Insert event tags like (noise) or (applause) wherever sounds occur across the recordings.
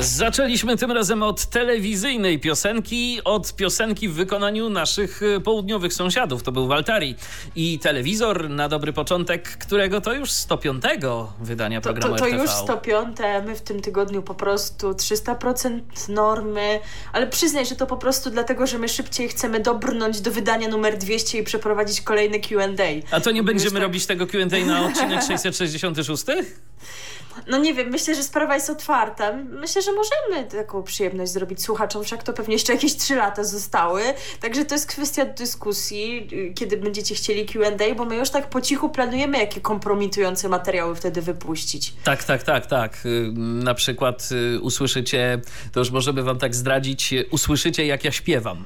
Zaczęliśmy tym razem od telewizyjnej piosenki, od piosenki w wykonaniu naszych e, południowych sąsiadów. To był Waltari i telewizor na dobry początek, którego to już 105 wydania programu to, to, to już 105, my w tym tygodniu po prostu 300% normy, ale przyznaj, że to po prostu dlatego, że my szybciej chcemy dobrnąć do wydania numer 200 i przeprowadzić kolejny Q&A. A to nie będziemy tak... robić tego Q&A na odcinek (laughs) 666? No nie wiem, myślę, że sprawa jest otwarta. Myślę, że możemy taką przyjemność zrobić słuchaczom, wszak to pewnie jeszcze jakieś trzy lata zostały. Także to jest kwestia dyskusji, kiedy będziecie chcieli Q&A, bo my już tak po cichu planujemy, jakie kompromitujące materiały wtedy wypuścić. Tak, tak, tak, tak. Y, na przykład y, usłyszycie, to już możemy wam tak zdradzić, y, usłyszycie jak ja śpiewam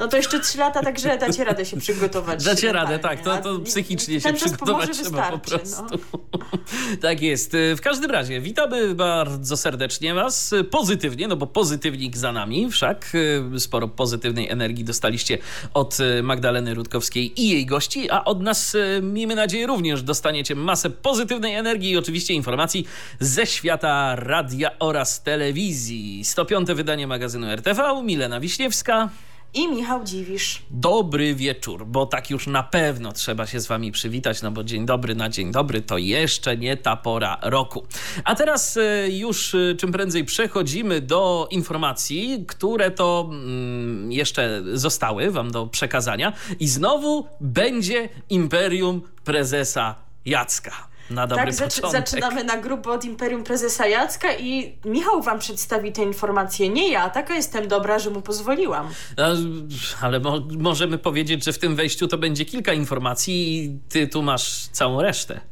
no to jeszcze trzy lata, także dacie radę się przygotować. Dacie radę, tak, to, to psychicznie się przygotować trzeba po prostu. No. (laughs) tak jest. W każdym razie, witamy bardzo serdecznie Was, pozytywnie, no bo pozytywnik za nami, wszak sporo pozytywnej energii dostaliście od Magdaleny Rutkowskiej i jej gości, a od nas, miejmy nadzieję, również dostaniecie masę pozytywnej energii i oczywiście informacji ze świata radia oraz telewizji. 105. wydanie magazynu RTV, Milena Wiśniewska i Michał Dziwisz. Dobry wieczór, bo tak już na pewno trzeba się z wami przywitać, no bo dzień dobry na dzień dobry to jeszcze nie ta pora roku. A teraz e, już e, czym prędzej przechodzimy do informacji, które to mm, jeszcze zostały wam do przekazania i znowu będzie Imperium Prezesa Jacka na dobry tak, początek. zaczynamy na grupę od Imperium Prezesa Jacka i Michał wam przedstawi te informacje, nie ja. Taka jestem dobra, że mu pozwoliłam. No, ale mo możemy powiedzieć, że w tym wejściu to będzie kilka informacji i ty tu masz całą resztę.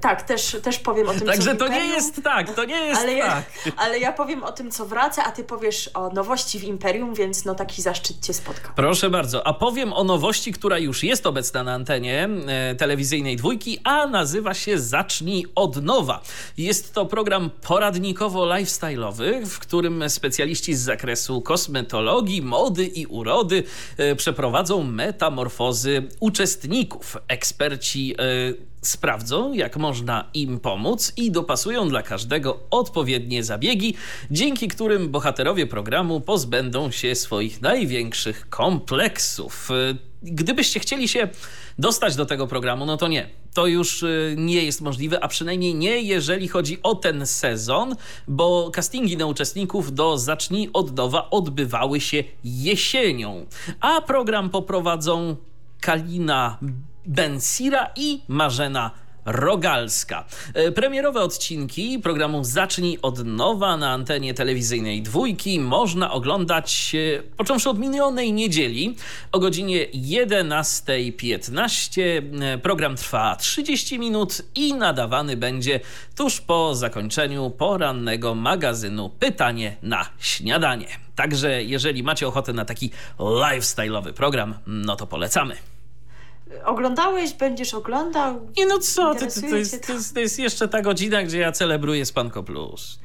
Tak, też, też powiem o tym, Także co to nie jest tak, to nie jest ale ja, tak. Ale ja powiem o tym, co wraca, a ty powiesz o nowości w Imperium, więc no taki zaszczyt cię spotka. Proszę bardzo, a powiem o nowości, która już jest obecna na antenie e, telewizyjnej dwójki, a nazywa się Zacznij od nowa. Jest to program poradnikowo-lifestyle'owy, w którym specjaliści z zakresu kosmetologii, mody i urody e, przeprowadzą metamorfozy uczestników. Eksperci e, sprawdzą, jak można im pomóc i dopasują dla każdego odpowiednie zabiegi, dzięki którym bohaterowie programu pozbędą się swoich największych kompleksów. Gdybyście chcieli się dostać do tego programu, no to nie. To już y, nie jest możliwe, a przynajmniej nie jeżeli chodzi o ten sezon, bo castingi na uczestników do Zacznij od nowa odbywały się jesienią, a program poprowadzą Kalina Bensira i Marzena Rogalska. E, premierowe odcinki programu Zacznij od nowa na antenie telewizyjnej dwójki można oglądać e, począwszy od minionej niedzieli o godzinie 11.15. E, program trwa 30 minut i nadawany będzie tuż po zakończeniu porannego magazynu Pytanie na śniadanie. Także jeżeli macie ochotę na taki lifestyle'owy program, no to polecamy oglądałeś, będziesz oglądał. I no co, to, jest, to, jest, to jest jeszcze ta godzina, gdzie ja celebruję Spanko Plus.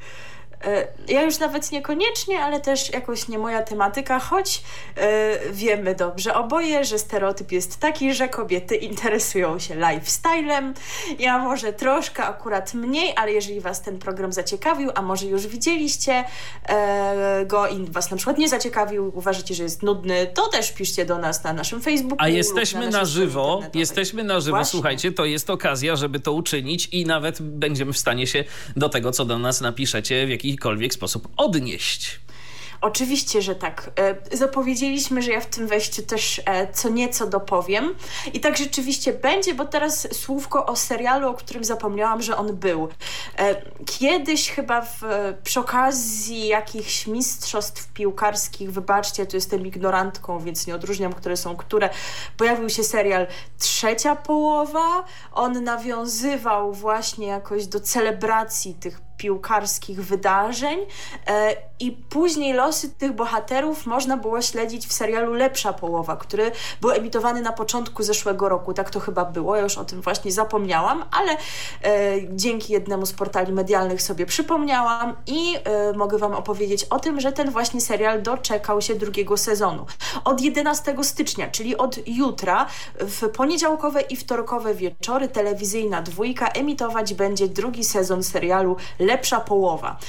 E, ja już nawet niekoniecznie, ale też jakoś nie moja tematyka, choć e, wiemy dobrze oboje, że stereotyp jest taki, że kobiety interesują się lifestylem. Ja może troszkę akurat mniej, ale jeżeli Was ten program zaciekawił, a może już widzieliście e, go i Was na przykład nie zaciekawił, uważacie, że jest nudny, to też piszcie do nas na naszym Facebooku. A jesteśmy na, na żywo, jesteśmy na żywo, Właśnie. słuchajcie, to jest okazja, żeby to uczynić i nawet będziemy w stanie się do tego, co do nas napiszecie, w jakiś jakikolwiek sposób odnieść. Oczywiście, że tak. E, zapowiedzieliśmy, że ja w tym wejściu też e, co nieco dopowiem. I tak rzeczywiście będzie, bo teraz słówko o serialu, o którym zapomniałam, że on był. E, kiedyś chyba w, przy okazji jakichś mistrzostw piłkarskich, wybaczcie, tu jestem ignorantką, więc nie odróżniam, które są które, pojawił się serial Trzecia Połowa. On nawiązywał właśnie jakoś do celebracji tych piłkarskich wydarzeń e, i później losy tych bohaterów można było śledzić w serialu Lepsza Połowa, który był emitowany na początku zeszłego roku. Tak to chyba było, ja już o tym właśnie zapomniałam, ale e, dzięki jednemu z portali medialnych sobie przypomniałam i e, mogę Wam opowiedzieć o tym, że ten właśnie serial doczekał się drugiego sezonu. Od 11 stycznia, czyli od jutra, w poniedziałkowe i wtorkowe wieczory telewizyjna dwójka emitować będzie drugi sezon serialu Lepsza Połowa.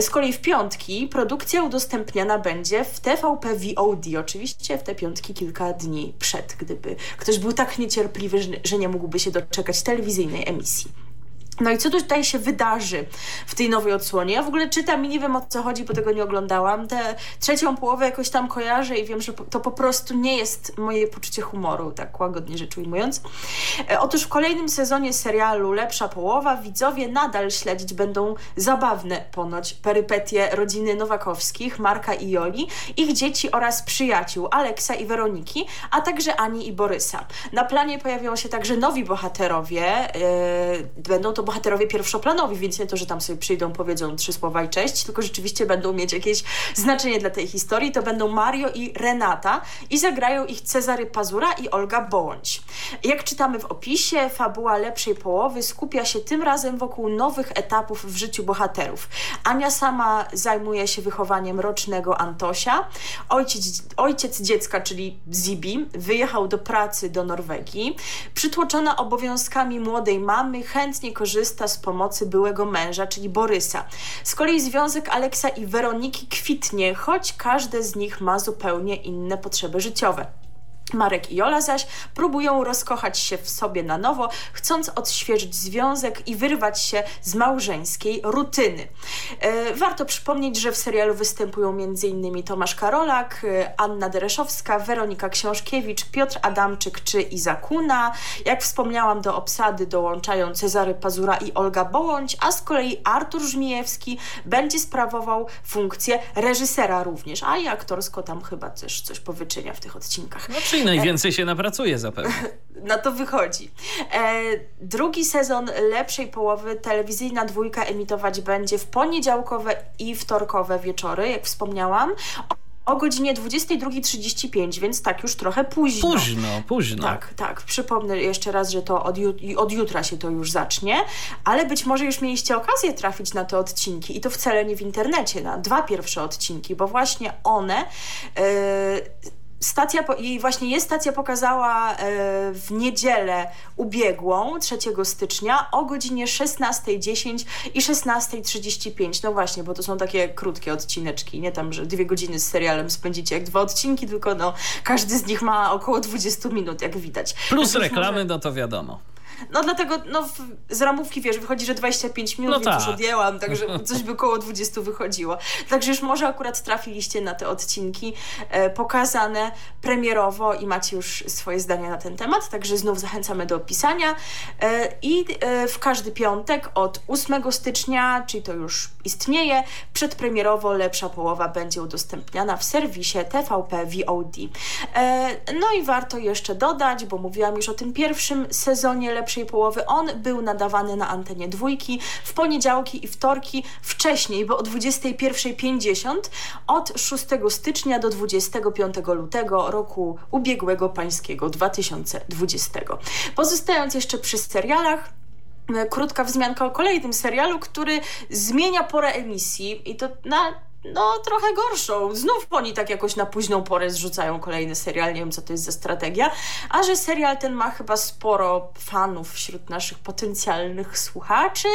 Z kolei w piątki produkcja udostępniana będzie w TVP VOD, oczywiście w te piątki kilka dni przed, gdyby ktoś był tak niecierpliwy, że nie mógłby się doczekać telewizyjnej emisji. No i co tutaj się wydarzy w tej nowej odsłonie? Ja w ogóle czytam i nie wiem o co chodzi, bo tego nie oglądałam. Tę trzecią połowę jakoś tam kojarzę i wiem, że to po prostu nie jest moje poczucie humoru, tak łagodnie rzecz ujmując. E, otóż w kolejnym sezonie serialu Lepsza Połowa widzowie nadal śledzić będą zabawne ponoć perypetie rodziny Nowakowskich, Marka i Joli, ich dzieci oraz przyjaciół Aleksa i Weroniki, a także Ani i Borysa. Na planie pojawią się także nowi bohaterowie. Yy, będą to bohaterowie pierwszoplanowi, więc nie to, że tam sobie przyjdą, powiedzą trzy słowa i cześć, tylko rzeczywiście będą mieć jakieś znaczenie dla tej historii. To będą Mario i Renata i zagrają ich Cezary Pazura i Olga Bołądź. Jak czytamy w opisie, fabuła lepszej połowy skupia się tym razem wokół nowych etapów w życiu bohaterów. Ania sama zajmuje się wychowaniem rocznego Antosia. Ojciec, ojciec dziecka, czyli Zibi, wyjechał do pracy do Norwegii. Przytłoczona obowiązkami młodej mamy, chętnie korzysta z pomocy byłego męża, czyli Borysa. Z kolei związek Aleksa i Weroniki kwitnie, choć każde z nich ma zupełnie inne potrzeby życiowe. Marek i Jola zaś próbują rozkochać się w sobie na nowo, chcąc odświeżyć związek i wyrwać się z małżeńskiej rutyny. E, warto przypomnieć, że w serialu występują m.in. Tomasz Karolak, e, Anna Dereszowska, Weronika Książkiewicz, Piotr Adamczyk czy Iza Kuna. Jak wspomniałam, do obsady dołączają Cezary Pazura i Olga Bołądź, a z kolei Artur Żmijewski będzie sprawował funkcję reżysera również, a i aktorsko tam chyba też coś powyczynia w tych odcinkach. No, i najwięcej się napracuje zapewne. (laughs) Na to wychodzi. E, drugi sezon lepszej połowy telewizyjna dwójka emitować będzie w poniedziałkowe i wtorkowe wieczory, jak wspomniałam o godzinie 22.35, więc tak już trochę późno. Późno, późno. Tak, tak. Przypomnę jeszcze raz, że to od, od, jutra się to już zacznie, ale być może już mieliście okazję trafić na te odcinki i to wcale nie w internecie, na dwa pierwsze odcinki, bo właśnie one... Yy, stacja, i właśnie jest stacja pokazała e, w niedzielę ubiegłą, 3 stycznia o godzinie 16.10 i 16.35. No właśnie, bo to są takie krótkie odcineczki, nie tam, że dwie godziny z serialem spędzicie jak dwa odcinki, tylko no każdy z nich ma około 20 minut, jak widać. Plus reklamy, no to wiadomo. No dlatego no, w, z ramówki, wiesz, wychodzi, że 25 minut, no tak. już odjęłam, także (laughs) coś by koło 20 wychodziło. Także już może akurat trafiliście na te odcinki e, pokazane premierowo i macie już swoje zdania na ten temat, także znów zachęcamy do opisania. E, I e, w każdy piątek od 8 stycznia, czyli to już istnieje, przedpremierowo lepsza połowa będzie udostępniana w serwisie TVP VOD. E, no i warto jeszcze dodać, bo mówiłam już o tym pierwszym sezonie lepszej pierwszej połowy. On był nadawany na antenie dwójki w poniedziałki i wtorki wcześniej, bo o 21.50 od 6 stycznia do 25 lutego roku ubiegłego pańskiego 2020. Pozostając jeszcze przy serialach, krótka wzmianka o kolejnym serialu, który zmienia porę emisji i to na no trochę gorszą. Znów oni tak jakoś na późną porę zrzucają kolejny serial, nie wiem co to jest za strategia, a że serial ten ma chyba sporo fanów wśród naszych potencjalnych słuchaczy,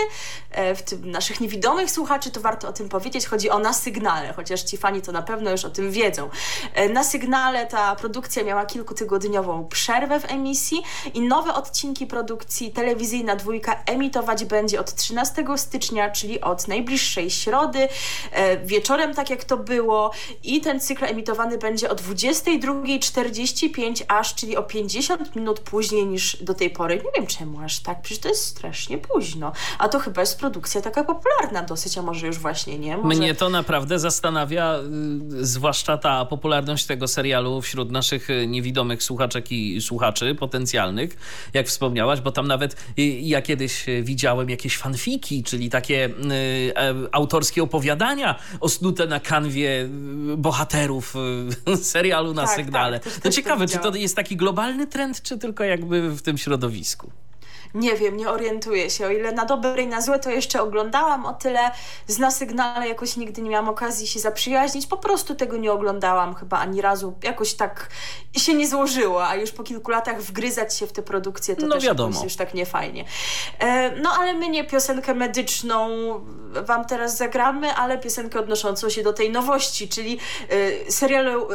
e, w tym naszych niewidomych słuchaczy, to warto o tym powiedzieć. Chodzi o Na Sygnale, chociaż ci fani to na pewno już o tym wiedzą. E, na Sygnale ta produkcja miała kilkutygodniową przerwę w emisji i nowe odcinki produkcji telewizyjna dwójka emitować będzie od 13 stycznia, czyli od najbliższej środy, e, wieczoru wieczorem, tak jak to było i ten cykl emitowany będzie o 22.45 aż, czyli o 50 minut później niż do tej pory. Nie wiem czemu aż tak, przecież to jest strasznie późno. A to chyba jest produkcja taka popularna dosyć, a może już właśnie nie? Może... Mnie to naprawdę zastanawia, y, zwłaszcza ta popularność tego serialu wśród naszych y, niewidomych słuchaczek i słuchaczy potencjalnych, jak wspomniałaś, bo tam nawet y, ja kiedyś widziałem jakieś fanfiki, czyli takie e, autorskie opowiadania osnute na kanwie bohaterów (laughs) serialu na tak, sygnale. Tak, to ciekawe, to czy to jest taki globalny trend, czy tylko jakby w tym środowisku? Nie wiem, nie orientuję się. O ile na dobre i na złe to jeszcze oglądałam, o tyle z na sygnale jakoś nigdy nie miałam okazji się zaprzyjaźnić. Po prostu tego nie oglądałam chyba ani razu. Jakoś tak się nie złożyło, a już po kilku latach wgryzać się w tę produkcję to no też wiadomo. już tak niefajnie. E, no ale my nie piosenkę medyczną wam teraz zagramy, ale piosenkę odnoszącą się do tej nowości, czyli e, serialu,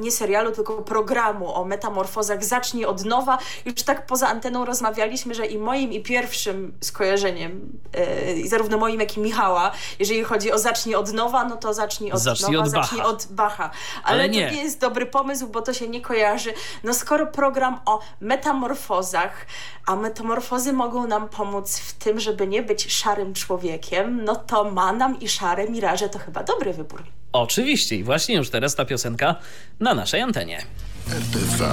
nie serialu, tylko programu o metamorfozach Zacznij od nowa. Już tak poza anteną rozmawialiśmy, że i moim i pierwszym skojarzeniem, yy, zarówno moim, jak i Michała, jeżeli chodzi o zacznij od nowa, no to zacznij od zacznij nowa, od zacznij Bacha. od Bacha. Ale, Ale nie. to nie jest dobry pomysł, bo to się nie kojarzy. No skoro program o metamorfozach, a metamorfozy mogą nam pomóc w tym, żeby nie być szarym człowiekiem, no to Manam i Szare Miraże to chyba dobry wybór. Oczywiście i właśnie już teraz ta piosenka na naszej antenie. RTV.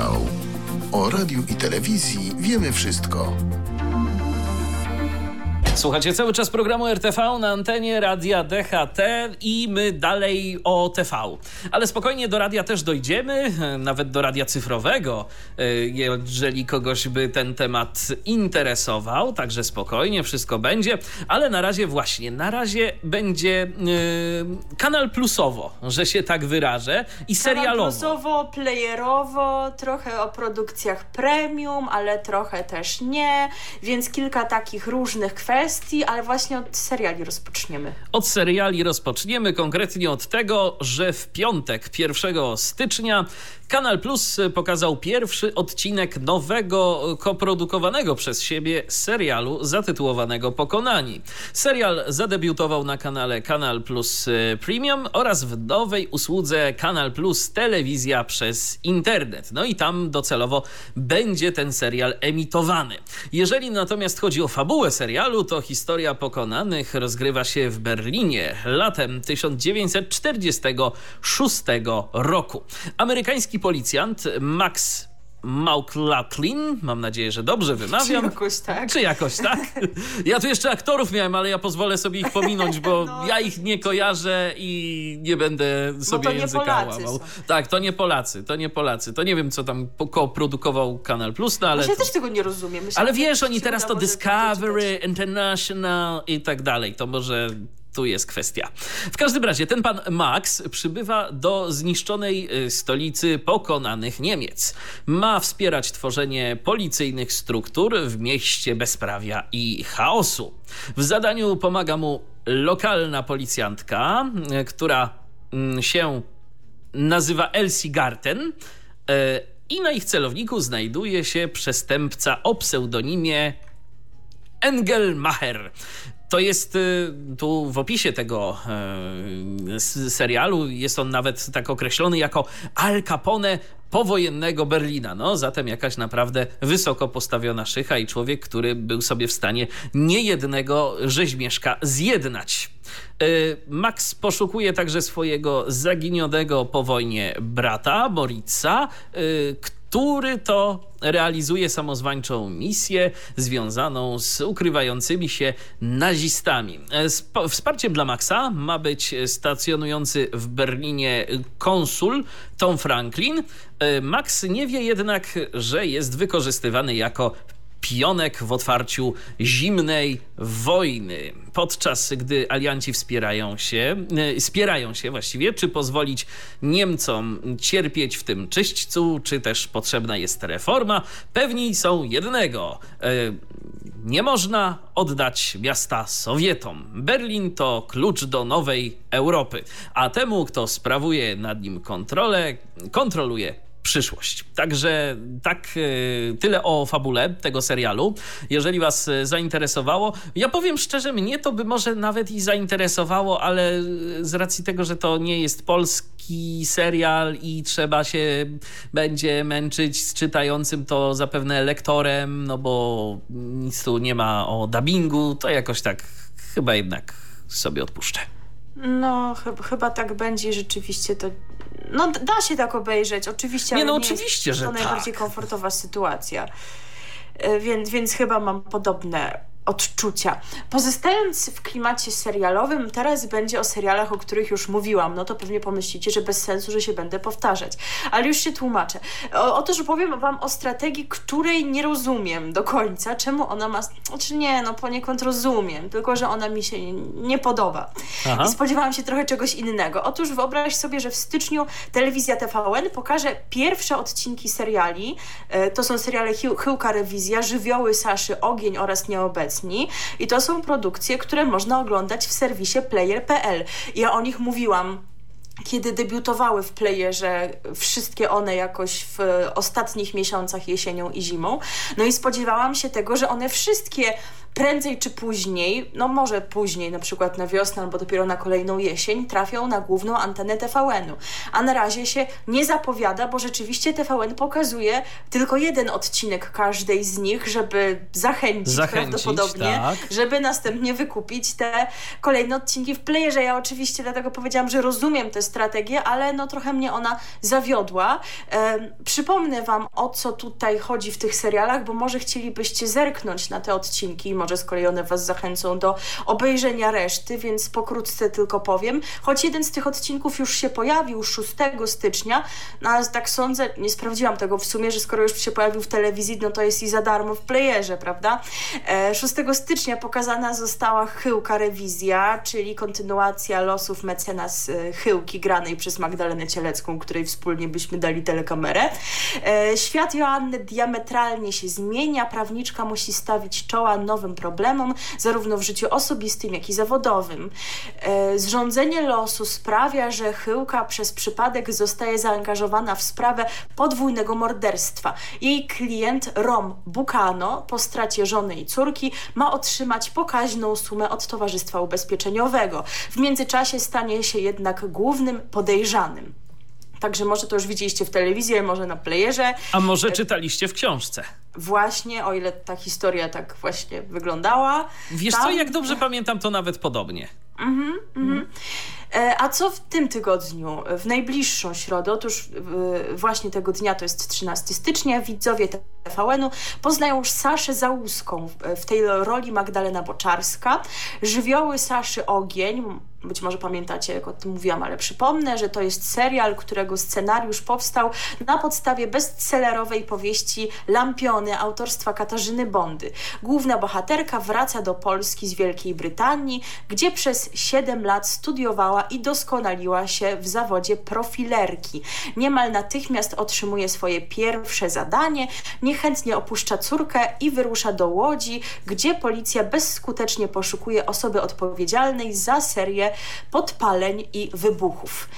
O radiu i telewizji wiemy wszystko. Słuchacie cały czas programu RTV na antenie radia DHT i my dalej o TV. Ale spokojnie do radia też dojdziemy, nawet do radia cyfrowego, jeżeli kogoś by ten temat interesował. Także spokojnie, wszystko będzie. Ale na razie właśnie, na razie będzie yy, kanal plusowo, że się tak wyrażę, i serialowo. Kanal plusowo, playerowo, trochę o produkcjach premium, ale trochę też nie, więc kilka takich różnych kwestii kwestii, ale właśnie od seriali rozpoczniemy. Od seriali rozpoczniemy, konkretnie od tego, że w piątek 1 stycznia Kanal Plus pokazał pierwszy odcinek nowego, koprodukowanego przez siebie serialu zatytułowanego Pokonani. Serial zadebiutował na kanale Kanal Plus e, Premium oraz w nowej usłudze Kanal Plus Telewizja przez internet. No i tam docelowo będzie ten serial emitowany. Jeżeli natomiast chodzi o fabułę serialu, to historia Pokonanych rozgrywa się w Berlinie latem 1946 roku. Amerykański policjant Max McLaughlin, mam nadzieję, że dobrze wymawiam. Czy jakoś tak. Czy jakoś tak. (laughs) Ja tu jeszcze aktorów miałem, ale ja pozwolę sobie ich pominąć, bo (laughs) no. ja ich nie kojarzę i nie będę sobie nie języka łamał. Tak, to nie Polacy, to nie Polacy. To nie wiem, co tam produkował Kanal Plus, no ale... Ja też tego nie rozumiem. ale wiesz, oni teraz to Discovery, International i tak dalej. To może tu jest kwestia. W każdym razie ten pan Max przybywa do zniszczonej y, stolicy pokonanych Niemiec. Ma wspierać tworzenie policyjnych struktur w mieście bezprawia i chaosu. W zadaniu pomaga mu lokalna policjantka, y, która mm, się nazywa Elsie Garten. Y, I na ich celowniku znajduje się przestępca o pseudonimie Engelmacher. To jest y, tu w opisie tego y, serialu, jest on nawet tak określony jako Al Capone powojennego Berlina. No, zatem jakaś naprawdę wysoko postawiona szycha i człowiek, który był sobie w stanie niejednego rzeźmieszka zjednać. Y, Max poszukuje także swojego zaginionego po wojnie brata, Moritza, który to realizuje samozwańczą misję związaną z ukrywającymi się nazistami. E, wsparciem dla Maxa ma być stacjonujący w Berlinie konsul Tom Franklin. E, Max nie wie jednak, że jest wykorzystywany jako pionek w otwarciu zimnej wojny. Podczas gdy alianci wspierają się, e, wspierają się właściwie, czy pozwolić Niemcom cierpieć w tym czyśćcu, czy też potrzebna jest reforma, pewni są jednego. E, nie można oddać miasta Sowietom. Berlin to klucz do nowej Europy, a temu, kto sprawuje nad nim kontrolę, kontroluje przyszłość. Także tak, e, tyle o fabule tego serialu. Jeżeli Was e, zainteresowało, ja powiem szczerze, mnie to by może nawet i zainteresowało, ale z racji tego, że to nie jest polski serial i trzeba się będzie męczyć z czytającym to zapewne lektorem, no bo nic tu nie ma o dubbingu, to jakoś tak chyba jednak sobie odpuszczę. No, ch chyba tak będzie rzeczywiście to. No, da się tak obejrzeć, oczywiście. Nie, no nie oczywiście, jest że to tak. najbardziej komfortowa sytuacja. E, więc, więc chyba mam podobne odczucia. Pozostając w klimacie serialowym, teraz będzie o serialach, o których już mówiłam. No to pewnie pomyślicie, że bez sensu, że się będę powtarzać. Ale już się tłumaczę. O, otóż powiem wam o strategii, której nie rozumiem do końca. Czemu ona ma... Znaczy nie, no poniekąd rozumiem, tylko że ona mi się nie podoba. Aha. I spodziewałam się trochę czegoś innego. Otóż wyobraź sobie, że w styczniu telewizja TVN pokaże pierwsze odcinki seriali. E, To są seriale Chył- Chyłka Rewizja, Żywioły Saszy, Ogień oraz I to są produkcje, które można oglądać w serwisie player.pl. Ja o nich mówiłam kiedy debiutowały w playerze wszystkie one jakoś w ostatnich miesiącach jesienią i zimą. No i spodziewałam się tego, że one wszystkie prędzej czy później, no może później, na przykład na wiosnę albo dopiero na kolejną jesień, trafią na główną antenę TVN-u. A na razie się nie zapowiada, bo rzeczywiście TVN pokazuje tylko jeden odcinek każdej z nich, żeby zachęcić, Zachęcić, prawdopodobnie, tak. żeby następnie wykupić te kolejne odcinki w playerze. Ja oczywiście dlatego powiedziałam, że rozumiem tę strategię, ale no trochę mnie ona zawiodła. Em, przypomnę Wam, o co tutaj chodzi w tych serialach, bo może chcielibyście zerknąć na te odcinki i może z kolei one Was zachęcą do obejrzenia reszty, więc pokrótce tylko powiem. Choć jeden z tych odcinków już się pojawił 6 stycznia, no ale tak sądzę, nie sprawdziłam tego w sumie, że skoro już się pojawił w telewizji, no to jest i za darmo w playerze, prawda? E, 6 stycznia pokazana została Chyłka Rewizja, czyli kontynuacja losów mecenas e, Chyłki granej przez Magdalenę Cielecką, której wspólnie byśmy dali telekamerę. E, Świat Joanny diametralnie się zmienia, prawniczka musi stawić czoła nowym problemom, zarówno w życiu osobistym, jak i zawodowym. E, Zrządzenie losu sprawia, że Chyłka przez przypadek zostaje zaangażowana w sprawę podwójnego morderstwa. Jej klient Rom Bukano po stracie żony i córki ma otrzymać pokaźną sumę od Towarzystwa Ubezpieczeniowego. W międzyczasie stanie się jednak głównym podejrzanym. Także może to już widzieliście w telewizji, może na playerze. A może czytaliście w książce? Właśnie, o ile ta historia tak właśnie wyglądała. Wiesz Tam- co, jak dobrze pamiętam, to nawet podobnie. E, A co w tym tygodniu? W najbliższą środę, otóż właśnie tego dnia, to jest 13 stycznia, widzowie TVN-u poznają już Saszę Załuską. W- tej roli Magdalena Boczarska. Żywioły Saszy Ogień. Być może pamiętacie, jak o tym mówiłam, ale przypomnę, że to jest serial, którego scenariusz powstał na podstawie bestsellerowej powieści Autorstwa Katarzyny Bondy. Główna bohaterka wraca do Polski z Wielkiej Brytanii, gdzie przez 7 lat studiowała i doskonaliła się w zawodzie profilerki. Niemal natychmiast otrzymuje swoje pierwsze zadanie, niechętnie opuszcza córkę i wyrusza do Łodzi, gdzie policja bezskutecznie poszukuje osoby odpowiedzialnej za serię podpaleń i wybuchów.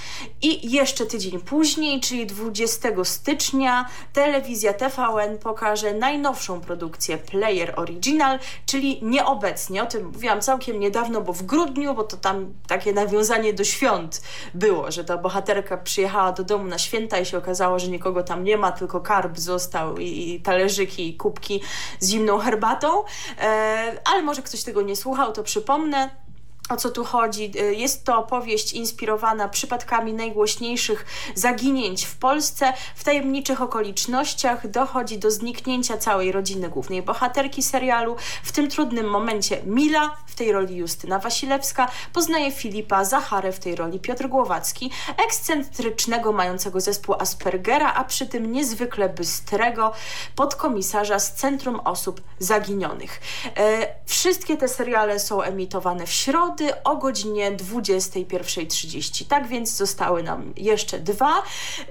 I jeszcze tydzień później, czyli 20 stycznia, telewizja TVN pokaże najnowszą produkcję Player Original, czyli nieobecnie. O tym mówiłam całkiem niedawno, bo w grudniu, bo to tam takie nawiązanie do świąt było, że ta bohaterka przyjechała do domu na święta i się okazało, że nikogo tam nie ma, tylko karb został i, i talerzyki i kubki z zimną herbatą. E, ale może ktoś tego nie słuchał, to przypomnę. O co tu chodzi? Y, Jest to opowieść inspirowana przypadkami najgłośniejszych zaginięć w Polsce. W tajemniczych okolicznościach dochodzi do zniknięcia całej rodziny głównej bohaterki serialu. W tym trudnym momencie Mila, w tej roli Justyna Wasilewska, poznaje Filipa Zacharę, w tej roli Piotr Głowacki, ekscentrycznego, mającego zespół Aspergera, a przy tym niezwykle bystrego podkomisarza z Centrum Osób Zaginionych. E, Wszystkie te seriale są emitowane w środę, środy o godzinie 21.30. Tak więc zostały nam jeszcze dwa.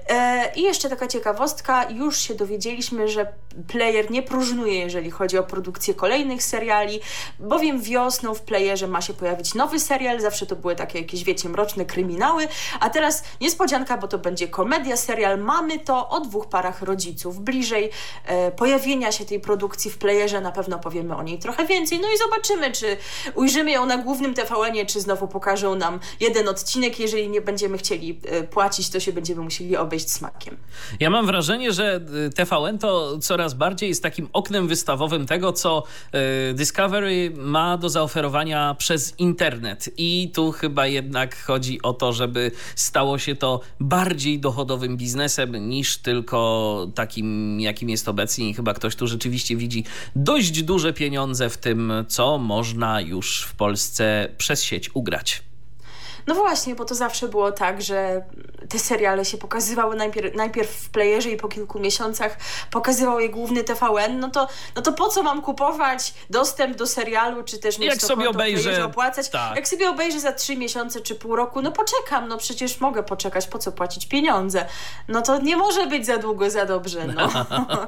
E, I jeszcze taka ciekawostka, już się dowiedzieliśmy, że player nie próżnuje, jeżeli chodzi o produkcję kolejnych seriali, bowiem wiosną w playerze ma się pojawić nowy serial, zawsze to były takie jakieś, wiecie, mroczne kryminały, a teraz niespodzianka, bo to będzie komedia, serial. Mamy to o dwóch parach rodziców. Bliżej e, pojawienia się tej produkcji w playerze na pewno powiemy o niej trochę więcej, no i zobaczymy, czy ujrzymy ją na głównym Czy znowu pokażą nam jeden odcinek. Jeżeli nie będziemy chcieli e, płacić, to się będziemy musieli obejść smakiem. Ja mam wrażenie, że e, TVN to coraz bardziej jest takim oknem wystawowym tego, co e, Discovery ma do zaoferowania przez internet. I tu chyba jednak chodzi o to, żeby stało się to bardziej dochodowym biznesem niż tylko takim, jakim jest obecnie. I chyba ktoś tu rzeczywiście widzi dość duże pieniądze w tym, co można już w Polsce przez sieć ugrać. No właśnie, bo to zawsze było tak, że te seriale się pokazywały najpierw, najpierw w playerze i po kilku miesiącach pokazywał je główny TVN, no to, no to po co mam kupować dostęp do serialu, czy też mieć Jak to sobie obejrzę, opłacać? tak. Jak sobie obejrzę za trzy miesiące czy pół roku, no poczekam, no przecież mogę poczekać, po co płacić pieniądze? No to nie może być za długo, za dobrze, no. (laughs)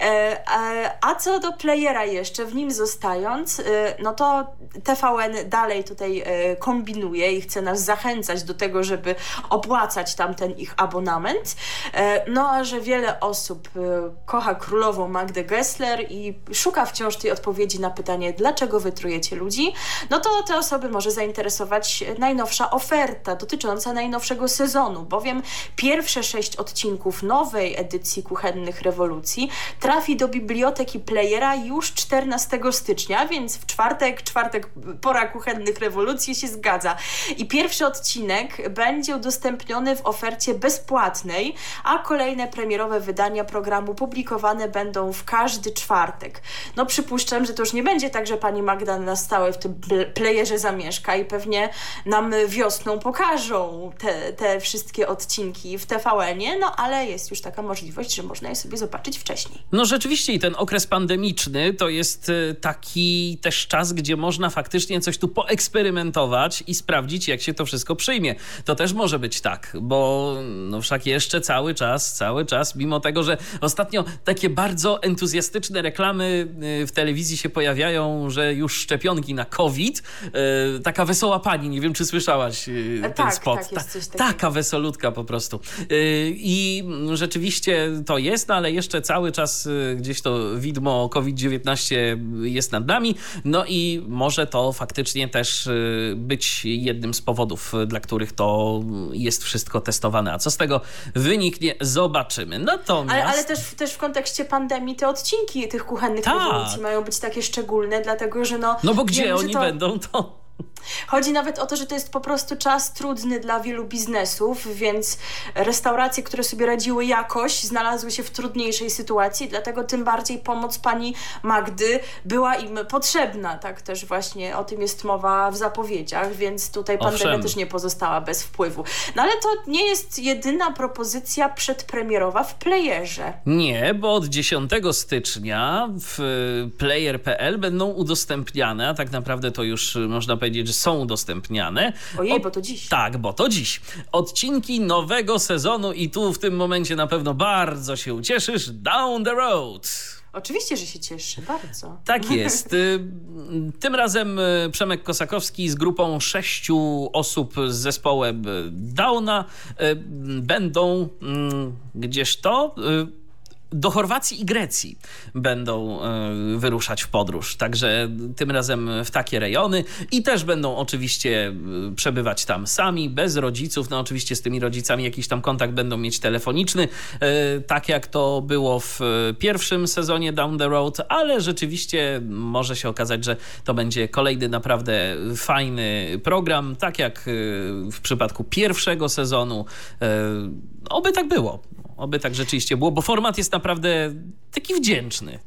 e, a co do playera jeszcze, w nim zostając, e, no to TVN dalej tutaj e, kombinuje i chce nas zachęcać do tego, żeby opłacać tamten ich abonament. E, no a że wiele osób e, kocha królową Magdę Gessler i szuka wciąż tej odpowiedzi na pytanie, dlaczego wytrujecie ludzi, no to te osoby może zainteresować najnowsza oferta dotycząca najnowszego sezonu, bowiem pierwsze sześć odcinków nowej edycji Kuchennych Rewolucji trafi do biblioteki Playera już 14 stycznia, więc w czwartek, czwartek pora Kuchennych Rewolucji się zgadza. I pierwszy odcinek będzie udostępniony w ofercie bezpłatnej, a kolejne premierowe wydania programu publikowane będą w każdy czwartek. No przypuszczam, że to już nie będzie tak, że pani Magda na stałe w tym playerze zamieszka i pewnie nam wiosną pokażą te, te wszystkie odcinki w TVN-ie, no ale jest już taka możliwość, że można je sobie zobaczyć wcześniej. No rzeczywiście i ten okres pandemiczny to jest y, taki też czas, gdzie można faktycznie coś tu poeksperymentować i sprawdzić, jak się to wszystko przyjmie. To też może być tak, bo no wszak jeszcze cały czas, cały czas, mimo tego, że ostatnio takie bardzo entuzjastyczne reklamy y, w telewizji się pojawiają, że już szczepionki na COVID, y, taka wesoła pani, nie wiem, czy słyszałaś y, ten tak, spot. Tak, jest coś Ta, taka wesolutka po prostu. I rzeczywiście to jest, no ale jeszcze cały czas gdzieś to widmo COVID-19 jest nad nami, no i może to faktycznie też być jednym z powodów, dla których to jest wszystko testowane. A co z tego wyniknie, zobaczymy. Natomiast... Ale, ale też, też w kontekście pandemii te odcinki tych kuchennych tak. rewolucji mają być takie szczególne, dlatego że no... No bo gdzie wiem, oni to... będą, to... Chodzi nawet o to, że to jest po prostu czas trudny dla wielu biznesów, więc restauracje, które sobie radziły jakoś, znalazły się w trudniejszej sytuacji, dlatego tym bardziej pomoc pani Magdy była im potrzebna. Tak też właśnie o tym jest mowa w zapowiedziach, więc tutaj pandemia Owszem. też nie pozostała bez wpływu. No ale to nie jest jedyna propozycja przedpremierowa w playerze. Nie, bo od 10 stycznia w player.pl będą udostępniane, a tak naprawdę to już można powiedzieć powiedzieć, że są udostępniane. Ojej, Od... bo to dziś. Tak, bo to dziś. Odcinki nowego sezonu i tu w tym momencie na pewno bardzo się ucieszysz. Down the road. Oczywiście, że się cieszę, bardzo. Tak (laughs) jest. Y, tym razem y, Przemek Kosakowski z grupą sześciu osób z zespołem Downa y, będą mm, gdzież to do Chorwacji i Grecji będą e, wyruszać w podróż. Także tym razem w takie rejony i też będą oczywiście e, przebywać tam sami, bez rodziców. No oczywiście z tymi rodzicami jakiś tam kontakt będą mieć telefoniczny, e, tak jak to było w pierwszym sezonie Down the Road, ale rzeczywiście może się okazać, że to będzie kolejny naprawdę fajny program, tak jak w przypadku pierwszego sezonu. Oby tak było. Oby tak rzeczywiście było, bo format jest naprawdę taki wdzięczny.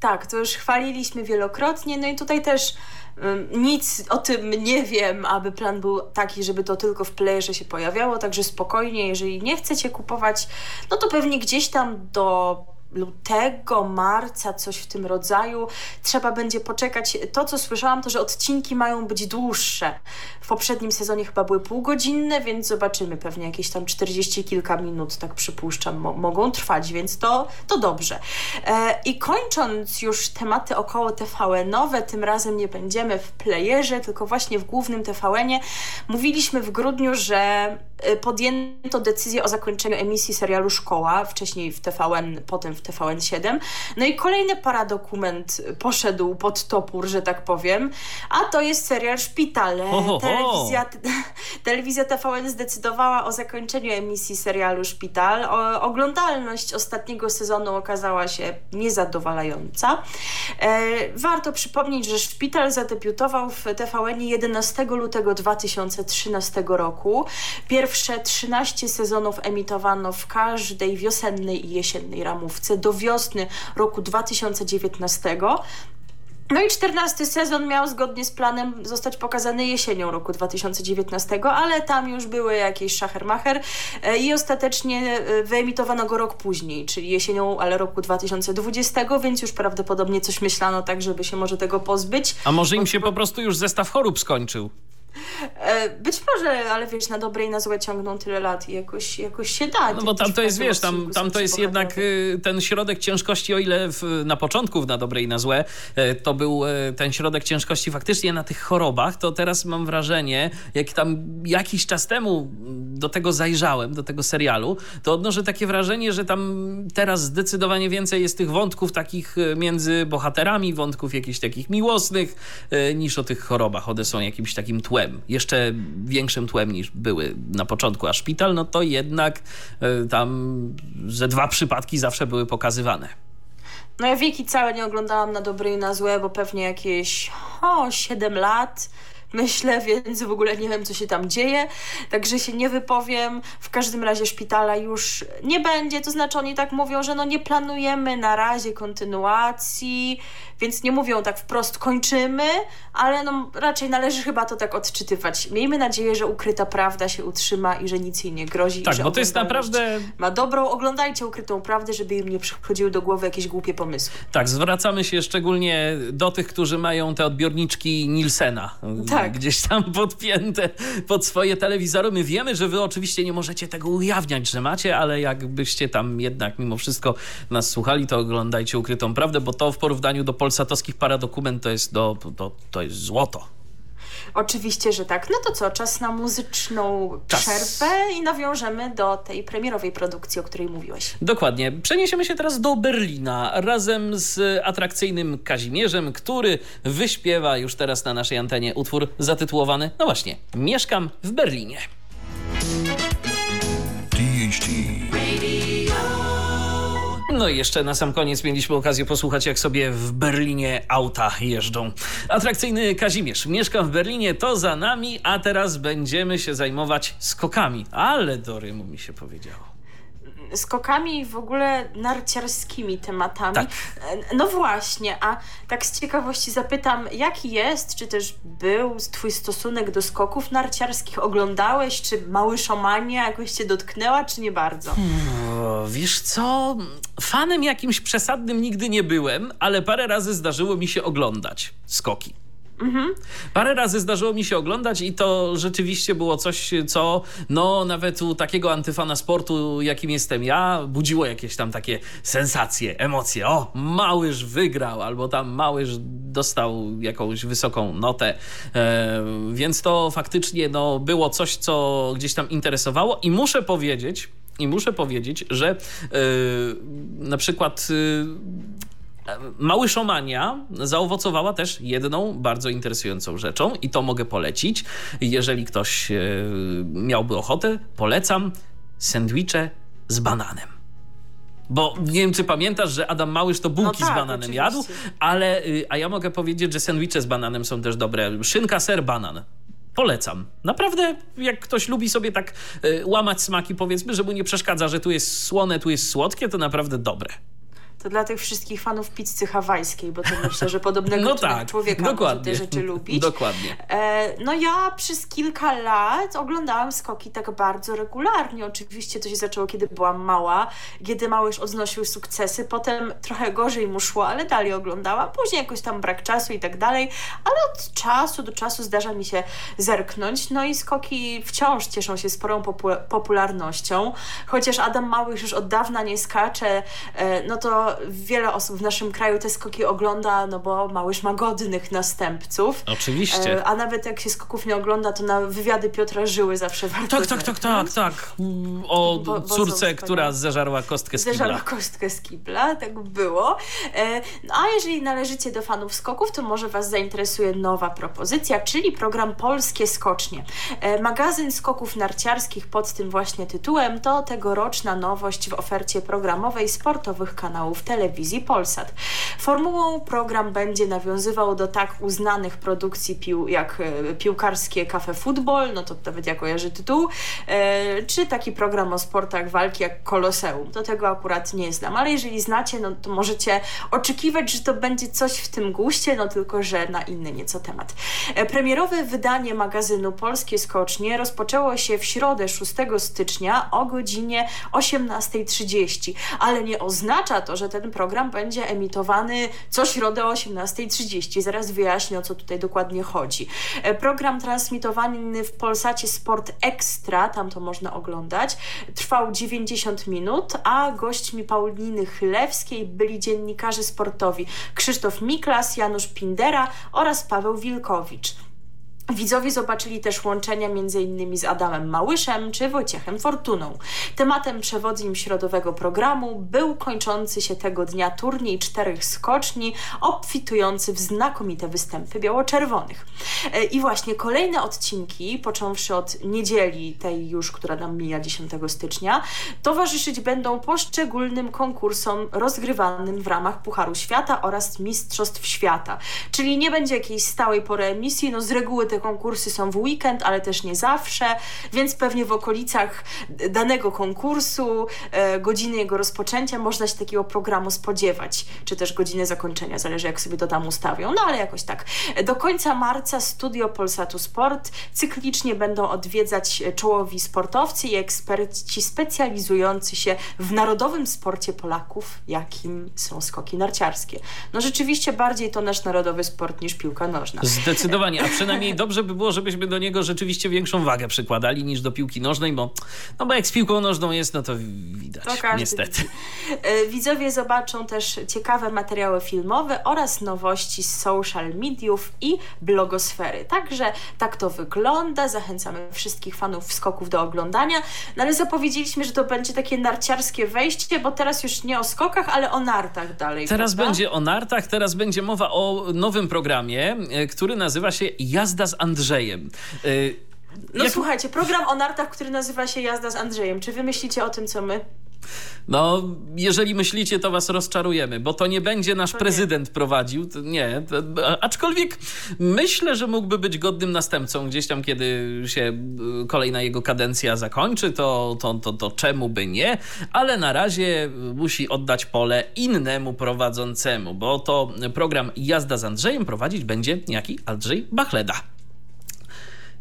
Tak, to już chwaliliśmy wielokrotnie, no i tutaj też um, nic o tym nie wiem, aby plan był taki, żeby to tylko w playerze się pojawiało, także spokojnie, jeżeli nie chcecie kupować, no to pewnie gdzieś tam do lutego, marca, coś w tym rodzaju. Trzeba będzie poczekać. To, co słyszałam, to, że odcinki mają być dłuższe. W poprzednim sezonie chyba były półgodzinne, więc zobaczymy. Pewnie jakieś tam 40 kilka minut, tak przypuszczam, mo mogą trwać, więc to, to dobrze. E, I kończąc już tematy około TVN-owe, tym razem nie będziemy w playerze, tylko właśnie w głównym TVN-ie. Mówiliśmy w grudniu, że podjęto decyzję o zakończeniu emisji serialu Szkoła, wcześniej w TVN, potem w TVN7. No i kolejny paradokument poszedł pod topór, że tak powiem, a to jest serial Szpital. Telewizja, (laughs) telewizja TVN zdecydowała o zakończeniu emisji serialu Szpital. O, oglądalność ostatniego sezonu okazała się niezadowalająca. E, warto przypomnieć, że Szpital zadebiutował w TVN 11 lutego 2013 roku. Pierwsze 13 sezonów emitowano w każdej wiosennej i jesiennej ramówce do wiosny roku 2019. No i czternasty sezon miał zgodnie z planem zostać pokazany jesienią roku 2019, ale tam już były jakieś szachermacher e, i ostatecznie e, wyemitowano go rok później, czyli jesienią, ale roku 2020, więc już prawdopodobnie coś myślano tak, żeby się może tego pozbyć. A może im się po prostu już zestaw chorób skończył? E, być może, ale wiesz, na dobre i na złe ciągną tyle lat i jakoś, jakoś się da. No bo tam to jest, wiesz, tam, tam to jest jednak y, ten środek ciężkości, o ile w, na początku w na dobre i na złe e, to był e, ten środek ciężkości faktycznie na tych chorobach, to teraz mam wrażenie, jak tam jakiś czas temu do tego zajrzałem, do tego serialu, to odnoszę takie wrażenie, że tam teraz zdecydowanie więcej jest tych wątków takich między bohaterami, wątków jakichś takich miłosnych, niż o tych chorobach. One są jakimś takim tłem tłem, jeszcze większym tłem niż były na początku, a szpital, no to jednak e, tam ze dwa przypadki zawsze były pokazywane. No ja wieki całe nie oglądałam na dobre i na złe, bo pewnie jakieś o, 7 lat myślę, więc w ogóle nie wiem, co się tam dzieje, także się nie wypowiem. W każdym razie szpitala już nie będzie, to znaczy oni tak mówią, że no nie planujemy na razie kontynuacji, więc nie mówią tak wprost kończymy, ale no raczej należy chyba to tak odczytywać. Miejmy nadzieję, że ukryta prawda się utrzyma i że nic jej nie grozi. Tak, bo to jest naprawdę... Ma dobrą, oglądajcie ukrytą prawdę, żeby im nie przychodziły do głowy jakieś głupie pomysły. Tak, zwracamy się szczególnie do tych, którzy mają te odbiorniczki Nielsena. Tak. Gdzieś tam podpięte pod swoje telewizory. My wiemy, że wy oczywiście nie możecie tego ujawniać, że macie, ale jakbyście tam jednak mimo wszystko nas słuchali, to oglądajcie ukrytą prawdę, bo to w porównaniu do polsatowskich paradokument to jest, do, to, to jest złoto. Oczywiście, że tak. No to co, czas na muzyczną czas. przerwę i nawiążemy do tej premierowej produkcji, o której mówiłeś. Dokładnie. Przeniesiemy się teraz do Berlina razem z atrakcyjnym Kazimierzem, który wyśpiewa już teraz na naszej antenie utwór zatytułowany, no właśnie, Mieszkam w Berlinie. DHT. No i jeszcze na sam koniec mieliśmy okazję posłuchać, jak sobie w Berlinie auta jeżdżą. Atrakcyjny Kazimierz mieszka w Berlinie, to za nami, a teraz będziemy się zajmować skokami. Ale do Rymu mi się powiedziało skokami w ogóle narciarskimi tematami. Tak. No właśnie, a tak z ciekawości zapytam, jaki jest, czy też był twój stosunek do skoków narciarskich? Oglądałeś, czy mały szomania jakoś cię dotknęła, czy nie bardzo? Hmm, wiesz co, fanem jakimś przesadnym nigdy nie byłem, ale parę razy zdarzyło mi się oglądać skoki. Mhm. Parę razy zdarzyło mi się oglądać i to rzeczywiście było coś, co no nawet u takiego antyfana sportu, jakim jestem ja, budziło jakieś tam takie sensacje, emocje. O, Małyż wygrał, albo tam Małyż dostał jakąś wysoką notę. E, więc to faktycznie no, było coś, co gdzieś tam interesowało i muszę powiedzieć, i muszę powiedzieć, że e, na przykład e, Małyszomania zaowocowała też jedną bardzo interesującą rzeczą i to mogę polecić. Jeżeli ktoś e, miałby ochotę, polecam sandwicze z bananem. Bo nie wiem, czy pamiętasz, że Adam Małysz to bułki no tak, z bananem oczywiście. jadł, ale y, a ja mogę powiedzieć, że sandwicze z bananem są też dobre. Szynka, ser, banan. Polecam. Naprawdę, jak ktoś lubi sobie tak y, łamać smaki, powiedzmy, że mu nie przeszkadza, że tu jest słone, tu jest słodkie, to naprawdę dobre. To dla tych wszystkich fanów pizzy hawajskiej, bo to myślę, że podobnego (laughs) no tak, człowieka dokładnie. te rzeczy lubić. Dokładnie. E, no ja przez kilka lat oglądałam skoki tak bardzo regularnie. Oczywiście to się zaczęło, kiedy byłam mała, kiedy mały już odnosił sukcesy. Potem trochę gorzej mu szło, ale dalej oglądałam. Później jakoś tam brak czasu i tak dalej. Ale od czasu do czasu zdarza mi się zerknąć. No i skoki wciąż cieszą się sporą popu popularnością. Chociaż Adam Mały już od dawna nie skacze, e, no to wiele osób w naszym kraju te skoki ogląda, no bo Małysz ma godnych następców. Oczywiście. E, a nawet jak się skoków nie ogląda, to na wywiady Piotra Żyły zawsze warto Tak, tak, tak, tak, tak. O Bo- bo córce, która zeżarła kostkę z Zeżarła kibla. kostkę z kibla, tak było. E, No a jeżeli należycie do fanów skoków, to może Was zainteresuje nowa propozycja, czyli program Polskie Skocznie. E, Magazyn skoków narciarskich pod tym właśnie tytułem to tegoroczna nowość w ofercie programowej sportowych kanałów telewizji Polsat. Formułą program będzie nawiązywał do tak uznanych produkcji pił, jak e, piłkarskie Cafe Football, no to nawet ja kojarzę tytuł, e, czy taki program o sportach walki jak Koloseum. Do tego akurat nie znam, ale jeżeli znacie, no to możecie oczekiwać, że to będzie coś w tym guście, no tylko, że na inny nieco temat. E, Premierowe wydanie magazynu Polskie Skocznie rozpoczęło się w środę 6 stycznia o godzinie 18.30, ale nie oznacza to, że ten program będzie emitowany co środę o 18.30. Zaraz wyjaśnię, o co tutaj dokładnie chodzi. E, Program transmitowany w Polsacie Sport Extra, tam to można oglądać, trwał 90 minut, a gośćmi Pauliny Chylewskiej byli dziennikarze sportowi Krzysztof Miklas, Janusz Pindera oraz Paweł Wilkowicz. Widzowie zobaczyli też łączenia m.in. z Adamem Małyszem czy Wojciechem Fortuną. Tematem przewodnim środowego programu był kończący się tego dnia turniej czterech skoczni, obfitujący w znakomite występy biało-czerwonych. E, I właśnie kolejne odcinki, począwszy od niedzieli, tej już, która nam mija 10 stycznia, towarzyszyć będą poszczególnym konkursom rozgrywanym w ramach Pucharu Świata oraz Mistrzostw Świata. Czyli nie będzie jakiejś stałej pory emisji, no z reguły te konkursy są w weekend, ale też nie zawsze, więc pewnie w okolicach danego konkursu, e, godziny jego rozpoczęcia można się takiego programu spodziewać, czy też godziny zakończenia, zależy jak sobie to tam ustawią, no ale jakoś tak. Do końca marca studio Polsatu Sport cyklicznie będą odwiedzać czołowi sportowcy i eksperci specjalizujący się w narodowym sporcie Polaków, jakim są skoki narciarskie. No rzeczywiście bardziej to nasz narodowy sport niż piłka nożna. Zdecydowanie, a przynajmniej dobrze (laughs) by było, żebyśmy do niego rzeczywiście większą wagę przykładali niż do piłki nożnej, bo, no bo jak z piłką nożną jest, no to widać, To każdy niestety. widzi. E, Widzowie zobaczą też ciekawe materiały filmowe oraz nowości z social mediów i blogosfery. Także tak to wygląda. Zachęcamy wszystkich fanów skoków do oglądania. No ale zapowiedzieliśmy, że to będzie takie narciarskie wejście, bo teraz już nie o skokach, ale o nartach dalej. Teraz prawda? będzie o nartach, teraz będzie mowa o nowym programie, e, który nazywa się Jazda z Andrzejem. E, No jak- słuchajcie, program o nartach, który nazywa się Jazda z Andrzejem. Czy wy myślicie o tym, co my? No, jeżeli myślicie, to was rozczarujemy, bo to nie będzie nasz To nie. prezydent prowadził. Nie. To, a- aczkolwiek myślę, że mógłby być godnym następcą gdzieś tam, kiedy się y, kolejna jego kadencja zakończy, to, to, to, to czemu by nie? Ale na razie y, musi oddać pole innemu prowadzącemu, bo to program Jazda z Andrzejem prowadzić będzie niejaki Andrzej Bachleda.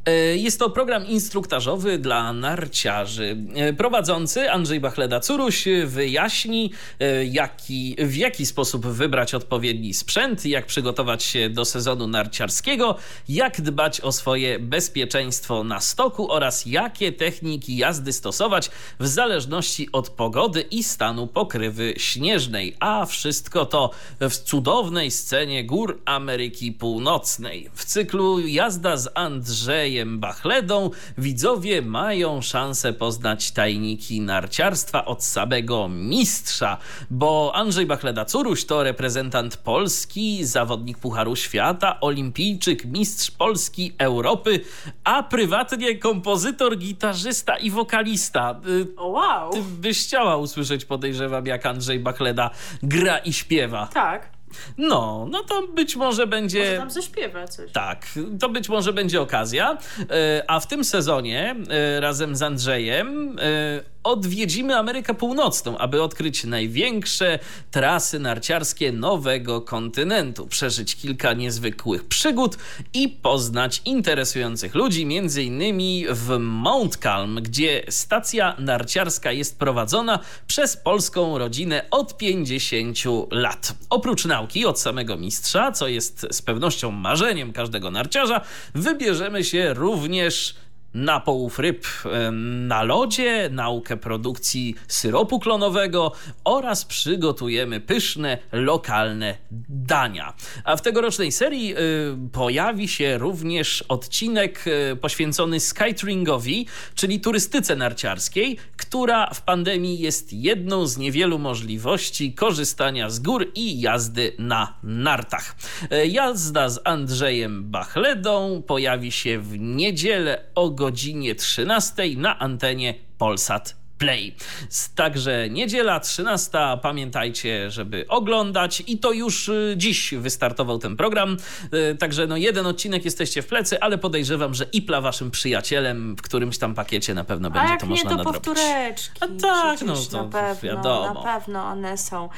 E, Jest to program instruktażowy dla narciarzy. E, Prowadzący Andrzej Bachleda-Curuś wyjaśni, e, jaki, w jaki sposób wybrać odpowiedni sprzęt, jak przygotować się do sezonu narciarskiego, jak dbać o swoje bezpieczeństwo na stoku oraz jakie techniki jazdy stosować w zależności od pogody i stanu pokrywy śnieżnej. A wszystko to w cudownej scenie gór Ameryki Północnej. W cyklu Jazda z Andrzejem Bachledą widzowie mają szansę poznać tajniki narciarstwa od samego mistrza, bo Andrzej Bachleda-Curuś to reprezentant Polski, zawodnik Pucharu Świata, olimpijczyk, mistrz Polski, Europy, a prywatnie kompozytor, gitarzysta i wokalista. Y, wow! Ty byś chciała usłyszeć, podejrzewam, jak Andrzej Bachleda gra i śpiewa. Tak, No, no to być może będzie... może tam zaśpiewa coś. Tak, to być może będzie okazja. E, A w tym sezonie e, razem z Andrzejem e, odwiedzimy Amerykę Północną, aby odkryć największe trasy narciarskie nowego kontynentu, przeżyć kilka niezwykłych przygód i poznać interesujących ludzi, między innymi w Mount Calm, gdzie stacja narciarska jest prowadzona przez polską rodzinę od 50 lat. Oprócz nauki od samego mistrza, co jest z pewnością marzeniem każdego narciarza, wybierzemy się również na połów ryb na lodzie, naukę produkcji syropu klonowego oraz przygotujemy pyszne, lokalne dania. A w tegorocznej serii y, pojawi się również odcinek y, poświęcony Skytringowi, czyli turystyce narciarskiej, która w pandemii jest jedną z niewielu możliwości korzystania z gór i jazdy na nartach. Y, jazda z Andrzejem Bachledą pojawi się w niedzielę o godzinie 13 na antenie Polsat Play. Także niedziela 13. Pamiętajcie, żeby oglądać i to już y, dziś wystartował ten program. Y, także no jeden odcinek jesteście w plecy, ale podejrzewam, że Ipla waszym przyjacielem w którymś tam pakiecie na pewno będzie to można nie, to nadrobić. powtóreczki. A tak, no to na pewno, wiadomo. Na pewno one są.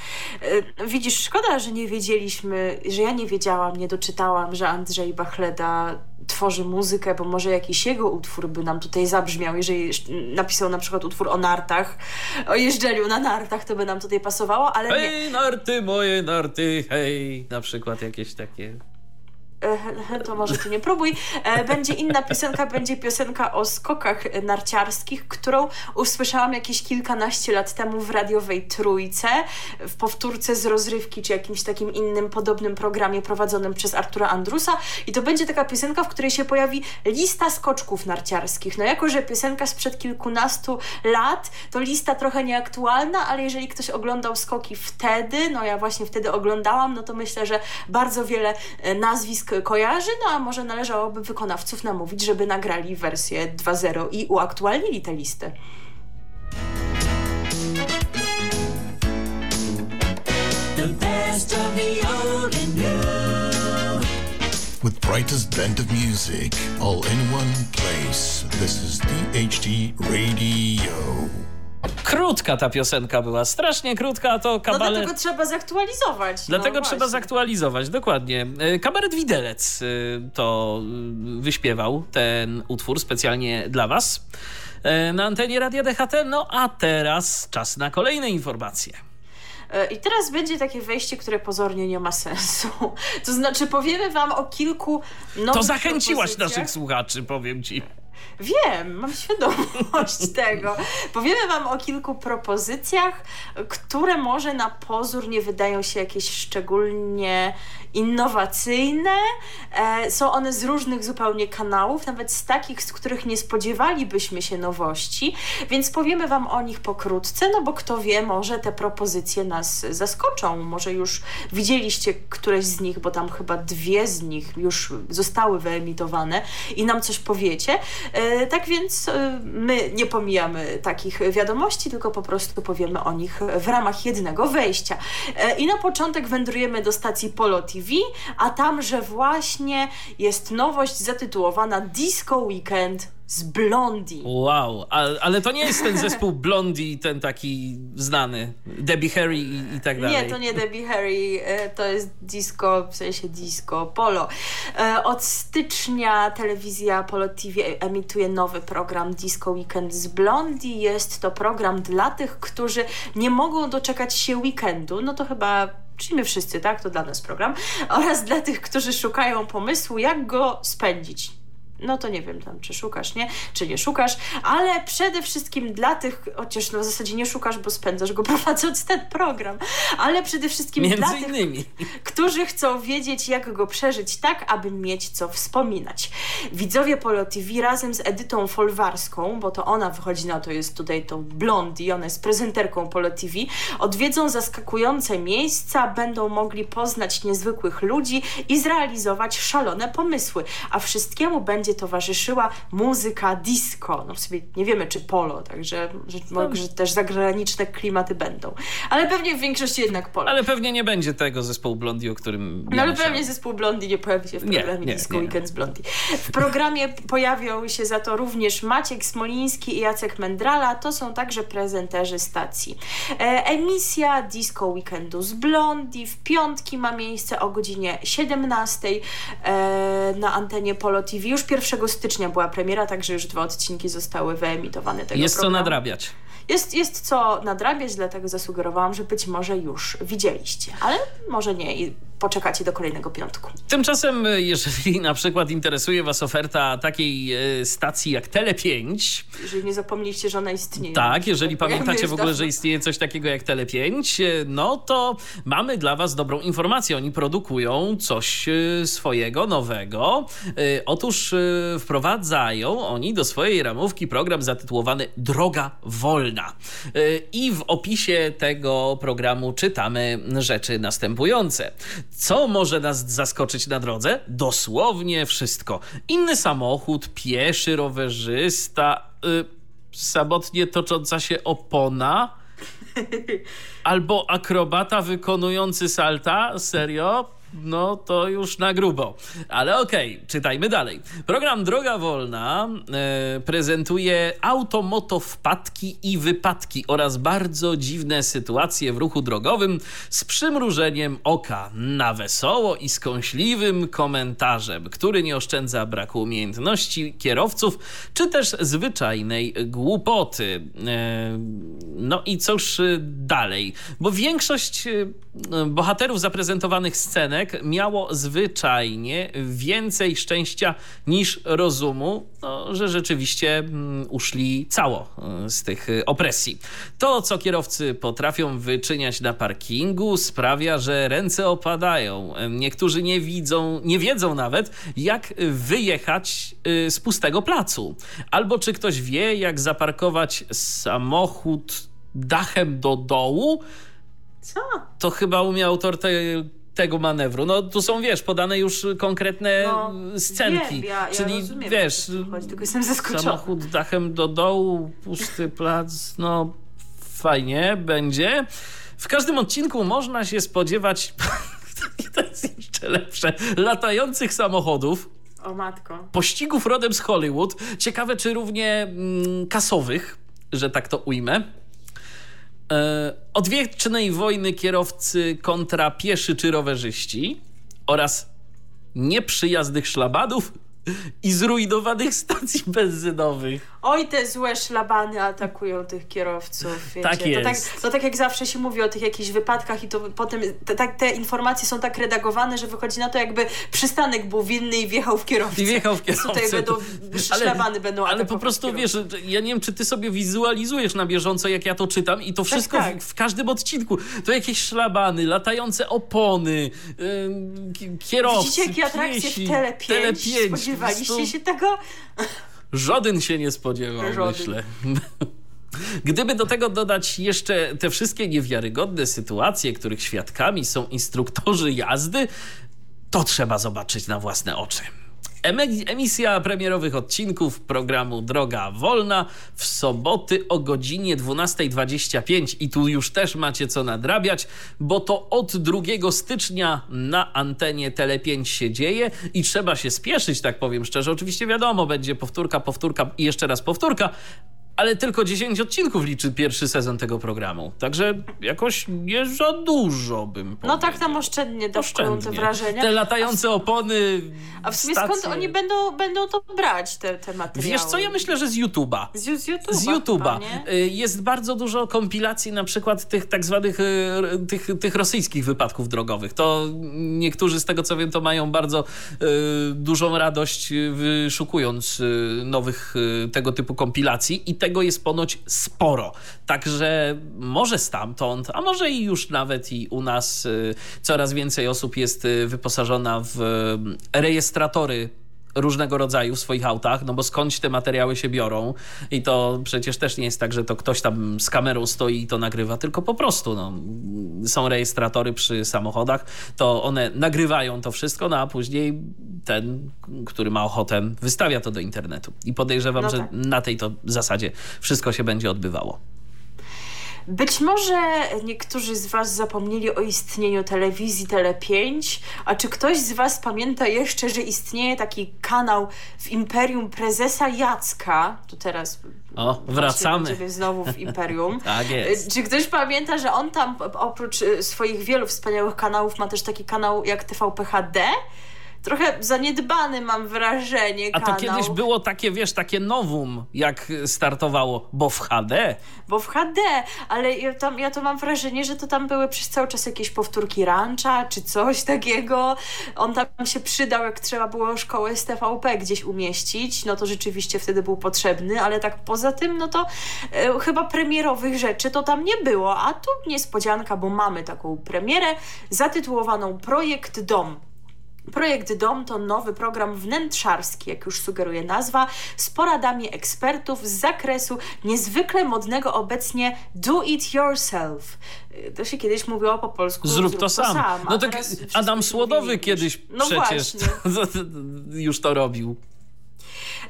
Y, Widzisz, szkoda, że nie wiedzieliśmy, że ja nie wiedziałam, nie doczytałam, że Andrzej Bachleda tworzy muzykę, bo może jakiś jego utwór by nam tutaj zabrzmiał, jeżeli napisał na przykład utwór o nartach, o jeżdżeniu na nartach, to by nam tutaj pasowało, ale nie. Hej, narty, moje narty, hej. Na przykład jakieś takie... E, to może ty nie próbuj. E, Będzie inna piosenka, będzie piosenka o skokach narciarskich, którą usłyszałam jakieś kilkanaście lat temu w radiowej Trójce, w powtórce z rozrywki, czy jakimś takim innym podobnym programie prowadzonym przez Artura Andrusa. I to będzie taka piosenka, w której się pojawi lista skoczków narciarskich. No jako, że piosenka sprzed kilkunastu lat, to lista trochę nieaktualna, ale jeżeli ktoś oglądał skoki wtedy, no ja właśnie wtedy oglądałam, no to myślę, że bardzo wiele e, nazwisk kojarzy, no a może należałoby wykonawców namówić, żeby nagrali wersję 2.0 i uaktualnili tę listę. With brightest blend of music, all in one place. This is DHT Radio. Krótka ta piosenka była, strasznie krótka, to No kabaret... dlatego trzeba zaktualizować. Dlatego no trzeba właśnie. zaktualizować, dokładnie. E, Kabaret Widelec e, to e, wyśpiewał ten utwór specjalnie dla Was na antenie Radia DHT. No a teraz czas na kolejne informacje. I teraz będzie takie wejście, które pozornie nie ma sensu. (laughs) To znaczy, powiemy Wam o kilku nowych To zachęciłaś naszych słuchaczy, powiem Ci. Wiem, mam świadomość (laughs) tego. Powiemy Wam o kilku propozycjach, które może na pozór nie wydają się jakieś szczególnie innowacyjne. E, są one z różnych zupełnie kanałów, nawet z takich, z których nie spodziewalibyśmy się nowości, więc powiemy Wam o nich pokrótce, no bo kto wie, może te propozycje nas zaskoczą. Może już widzieliście któreś z nich, bo tam chyba dwie z nich już zostały wyemitowane i nam coś powiecie. E, tak więc e, my nie pomijamy takich wiadomości, tylko po prostu powiemy o nich w ramach jednego wejścia. I na początek wędrujemy do stacji Polo TV, a tam, że właśnie jest nowość zatytułowana Disco Weekend z Blondie. Wow, ale, ale to nie jest ten zespół Blondie, ten taki znany, Debbie Harry i, i tak dalej. Nie, to nie Debbie Harry, e, to jest disco, w sensie disco polo. E, Od stycznia telewizja Polo TV emituje nowy program Disco Weekend z Blondie. Jest to program dla tych, którzy nie mogą doczekać się weekendu. No to chyba czyli my wszyscy, tak? To dla nas program. Oraz dla tych, którzy szukają pomysłu, jak go spędzić. No to nie wiem tam, czy szukasz, nie? Czy nie szukasz, ale przede wszystkim dla tych, chociaż no w zasadzie nie szukasz, bo spędzasz go (laughs) prowadząc ten program, ale przede wszystkim dla Między tych, innymi. którzy chcą wiedzieć, jak go przeżyć tak, aby mieć co wspominać. Widzowie Polo TV razem z Edytą Folwarską, bo to ona wychodzi na to, jest tutaj tą Blondie, ona jest prezenterką Polo TV, odwiedzą zaskakujące miejsca, będą mogli poznać niezwykłych ludzi i zrealizować szalone pomysły, a wszystkiemu będzie będzie towarzyszyła muzyka disco. No w sumie nie wiemy, czy polo, także że, może też zagraniczne klimaty będą. Ale pewnie w większości jednak polo. Ale pewnie nie będzie tego zespołu Blondie, o którym No ale pewnie zespół Blondie nie pojawi się w Nie, programie nie, Disco nie. Weekend z Blondie. W programie pojawią się za to również Maciek Smoliński i Jacek Mendrala. To są także prezenterzy stacji. E, emisja Disco Weekendu z Blondie w piątki ma miejsce o godzinie 17 e, na antenie Polo TV. Już 1 stycznia była premiera, także już dwa odcinki zostały wyemitowane tego Jest co programu. nadrabiać. Jest, jest co nadrabiać, dlatego zasugerowałam, że być może już widzieliście, ale może nie i poczekacie do kolejnego piątku. Tymczasem, y, jeżeli na przykład interesuje Was oferta takiej y, stacji jak Tele5, Jeżeli nie zapomnieliście, że ona istnieje. Tak, jeżeli pamiętacie w ogóle, że istnieje coś takiego jak Tele5, e, no to mamy dla was dobrą informację. Oni produkują coś e, swojego, nowego. E, Otóż e, wprowadzają oni do swojej ramówki program zatytułowany Droga Wolna. E, I w opisie tego programu czytamy rzeczy następujące. Co może nas zaskoczyć na drodze? Dosłownie wszystko. Inny samochód, pieszy, rowerzysta, y, samotnie tocząca się opona, (laughs) albo akrobata wykonujący salta. Serio? No to już na grubo. Ale okej, czytajmy dalej. Program Droga Wolna e, prezentuje automoto wpadki i wypadki oraz bardzo dziwne sytuacje w ruchu drogowym z przymrużeniem oka na wesoło i skąśliwym komentarzem, który nie oszczędza braku umiejętności kierowców czy też zwyczajnej głupoty. E, no i cóż y, dalej? Bo większość y, bohaterów zaprezentowanych scenek miało zwyczajnie więcej szczęścia niż rozumu, no, że rzeczywiście mm, uszli cało y, z tych y, opresji. To, co kierowcy potrafią wyczyniać na parkingu, sprawia, że ręce opadają. Niektórzy nie widzą, nie wiedzą nawet, jak wyjechać y, z pustego placu. Albo czy ktoś wie, jak zaparkować samochód dachem do dołu, Co? to chyba umiał autor te, tego manewru. No tu są, wiesz, podane już konkretne No, scenki. Wiem, ja, ja Czyli rozumiem, wiesz, chodzi, tylko jestem zaskoczona. samochód dachem do dołu, pusty plac, no fajnie będzie. W każdym odcinku można się spodziewać, (laughs) to jest jeszcze lepsze, latających samochodów, O matko. pościgów rodem z Hollywood. Ciekawe, czy równie mm, kasowych, że tak to ujmę. E, odwiecznej wojny kierowcy kontra pieszy czy rowerzyści oraz nieprzyjaznych szlabanów i zrujnowanych (laughs) stacji benzynowych. Oj, te złe szlabany atakują tych kierowców. Wiecie. Tak To, jest. tak, to tak jak zawsze się mówi o tych jakichś wypadkach i to potem te, tak, te informacje są tak redagowane, że wychodzi na to jakby przystanek był winny i wjechał w kierowcę. I wjechał w kierowcę. Tutaj będą, szlabany będą Ale po prostu wiesz, ja nie wiem, czy ty sobie wizualizujesz na bieżąco, jak ja to czytam, i to wszystko tak. W, w każdym odcinku. To jakieś szlabany, latające opony, ki- kierowcy. Widzicie, jakie atrakcje piesi, w Tele 5? Tele 5. Spodziewaliście Po prostu się tego? Żaden się nie spodziewał, Żaden. myślę. (laughs) Gdyby do tego dodać jeszcze te wszystkie niewiarygodne sytuacje, których świadkami są instruktorzy jazdy, to trzeba zobaczyć na własne oczy. Emi- Emisja premierowych odcinków programu Droga Wolna w soboty o godzinie 12.25 i tu już też macie co nadrabiać, bo to od 2 stycznia na antenie Tele5 się dzieje i trzeba się spieszyć, tak powiem szczerze. Oczywiście wiadomo, będzie powtórka, powtórka i jeszcze raz powtórka, ale tylko 10 odcinków liczy pierwszy sezon tego programu. Także jakoś nie za dużo bym No powiedział. tak tam oszczędnie dopłyną te wrażenia. Te latające opony. A w sumie skąd stacje. oni będą, będą to brać, te, te materiały? Wiesz co, ja myślę, że z YouTube'a. Z, z YouTube'a. Z YouTube'a. Y, Jest bardzo dużo kompilacji na przykład tych tak zwanych y, tych, tych rosyjskich wypadków drogowych. To niektórzy z tego co wiem to mają bardzo y, dużą radość wyszukując nowych y, tego typu kompilacji i tego jest ponoć sporo. Także może stamtąd, a może i już nawet i u nas y, coraz więcej osób jest y, wyposażona w y, rejestratory różnego rodzaju w swoich autach, no bo skądś te materiały się biorą i to przecież też nie jest tak, że to ktoś tam z kamerą stoi i to nagrywa, tylko po prostu no, są rejestratory przy samochodach, to one nagrywają to wszystko, no a później ten, który ma ochotę, wystawia to do internetu. I podejrzewam, No że tak. na tej to zasadzie wszystko się będzie odbywało. Być może niektórzy z Was zapomnieli o istnieniu telewizji Tele5, a czy ktoś z Was pamięta jeszcze, że istnieje taki kanał w Imperium Prezesa Jacka? To teraz O, wracamy. znowu w Imperium. (laughs) Tak jest. Czy ktoś pamięta, że on tam oprócz y, swoich wielu wspaniałych kanałów ma też taki kanał jak TVP HD? Trochę zaniedbany mam wrażenie A to kanał. kiedyś było takie, wiesz, takie nowum, jak startowało, bo w HD. Bo w HD, ale ja, tam, ja to mam wrażenie, że to tam były przez cały czas jakieś powtórki rancha czy coś takiego. On tam się przydał, jak trzeba było szkołę z TVP gdzieś umieścić, no to rzeczywiście wtedy był potrzebny, ale tak poza tym, no to e, chyba premierowych rzeczy to tam nie było, a tu niespodzianka, bo mamy taką premierę zatytułowaną Projekt Dom. Projekt Dom to nowy program wnętrzarski, jak już sugeruje nazwa, z poradami ekspertów z zakresu niezwykle modnego obecnie do it yourself. Y, To się kiedyś mówiło po polsku. Zrób to sam. a No to teraz k- wszyscy Adam Słodowy kiedyś no przecież Właśnie. (laughs) już to robił.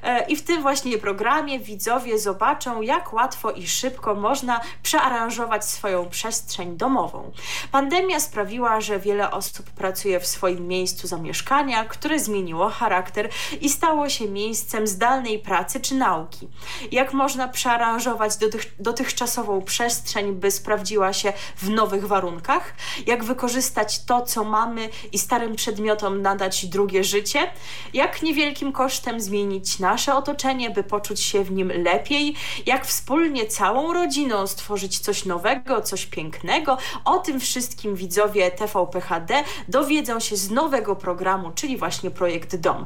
E, I w tym właśnie programie widzowie zobaczą, jak łatwo i szybko można przearanżować swoją przestrzeń domową. Pandemia sprawiła, że wiele osób pracuje w swoim miejscu zamieszkania, które zmieniło charakter i stało się miejscem zdalnej pracy czy nauki. Jak można przearanżować dotych, dotychczasową przestrzeń, by sprawdziła się w nowych warunkach? Jak wykorzystać to, co mamy i starym przedmiotom nadać drugie życie? Jak niewielkim kosztem zmienić nasze otoczenie, by poczuć się w nim lepiej? Jak wspólnie całą rodziną stworzyć coś nowego, coś pięknego? O tym wszystkim widzowie TVP HD dowiedzą się z nowego programu, czyli właśnie Projekt Dom.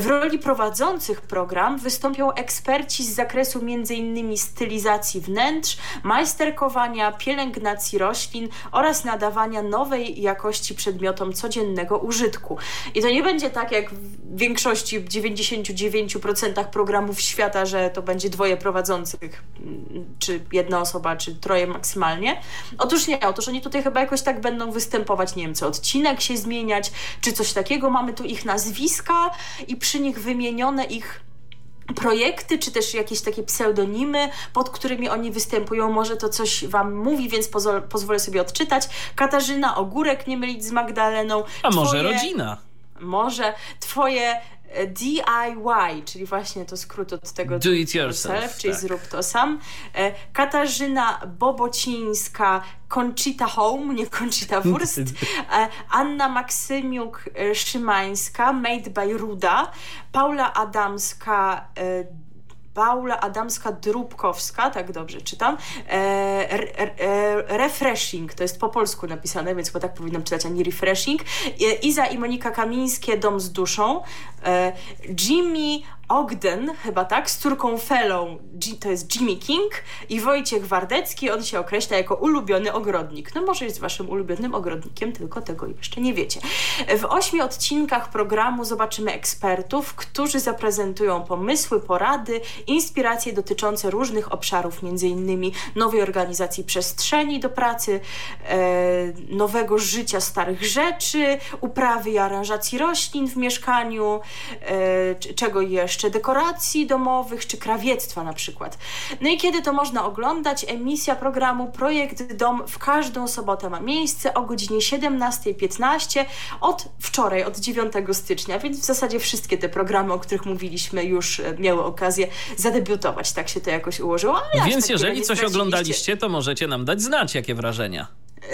W roli prowadzących program wystąpią eksperci z zakresu m.in. stylizacji wnętrz, majsterkowania, pielęgnacji roślin oraz nadawania nowej jakości przedmiotom codziennego użytku. I to nie będzie tak jak w większości 99% programów świata, że to będzie dwoje prowadzących, mm, czy jedna osoba, czy troje maksymalnie. Otóż nie, otóż oni tutaj chyba jakoś tak będą występować, nie wiem, co odcinek się zmieniać, czy coś takiego. Mamy tu ich nazwiska i przy nich wymienione ich projekty, czy też jakieś takie pseudonimy, pod którymi oni występują. Może to coś Wam mówi, więc pozo- pozwolę sobie odczytać. Katarzyna Ogórek, nie mylić z Magdaleną. A może Twoje- rodzina? Może Twoje DIY, czyli właśnie to skrót od tego Do it yourself, czyli tak. zrób to sam. E, Katarzyna Bobocińska, Conchita Home, nie Conchita Wurst. E, Anna Maksymiuk-Szymańska, Made by Ruda. Paula Adamska, e, Paula Adamska-Drubkowska, tak dobrze czytam. E, re, e, refreshing, to jest po polsku napisane, więc chyba tak powinnam czytać, a nie refreshing. E, Iza i Monika Kamińskie, Dom z duszą. E, Jimmy Ogden, chyba tak, z córką Felą, to jest Jimmy King i Wojciech Wardecki, on się określa jako ulubiony ogrodnik. No może jest waszym ulubionym ogrodnikiem, tylko tego jeszcze nie wiecie. W ośmiu odcinkach programu zobaczymy ekspertów, którzy zaprezentują pomysły, porady, inspiracje dotyczące różnych obszarów, innymi nowej organizacji przestrzeni do pracy, e, nowego życia starych rzeczy, uprawy i aranżacji roślin w mieszkaniu, czego jeszcze, dekoracji domowych czy krawiectwa na przykład. No i kiedy to można oglądać? Emisja programu Projekt Dom w każdą sobotę ma miejsce o godzinie 17.15 od wczoraj, od 9 stycznia, więc w zasadzie wszystkie te programy, o których mówiliśmy, już e, miały okazję zadebiutować. Tak się to jakoś ułożyło. Ale Więc takiego jeżeli coś oglądaliście, to możecie nam dać znać, jakie wrażenia.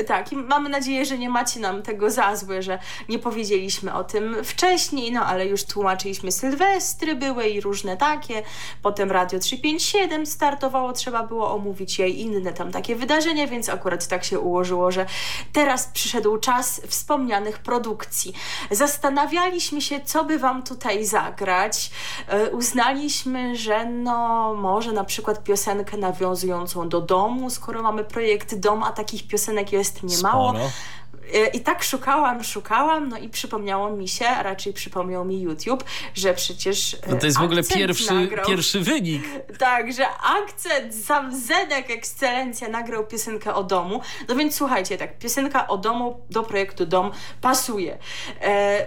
Tak, i mamy nadzieję, że nie macie nam tego za złe, że nie powiedzieliśmy o tym wcześniej, no ale już tłumaczyliśmy Sylwestry, były i różne takie. Potem Radio 357 startowało, trzeba było omówić je i inne tam takie wydarzenia, więc akurat tak się ułożyło, że teraz przyszedł czas wspomnianych produkcji. Zastanawialiśmy się, co by wam tutaj zagrać. E, Uznaliśmy, że no może na przykład piosenkę nawiązującą do domu, skoro mamy projekt dom, a takich piosenek jest niemało. Sporo. E, I tak szukałam, szukałam, no i przypomniało mi się, a raczej przypomniał mi YouTube, że przecież. No to jest w ogóle pierwszy, nagrał. pierwszy wynik. Tak, że akcent, sam Zenek Ekscelencja nagrał piosenkę o domu. No więc słuchajcie, tak, piosenka o domu do projektu Dom pasuje. E,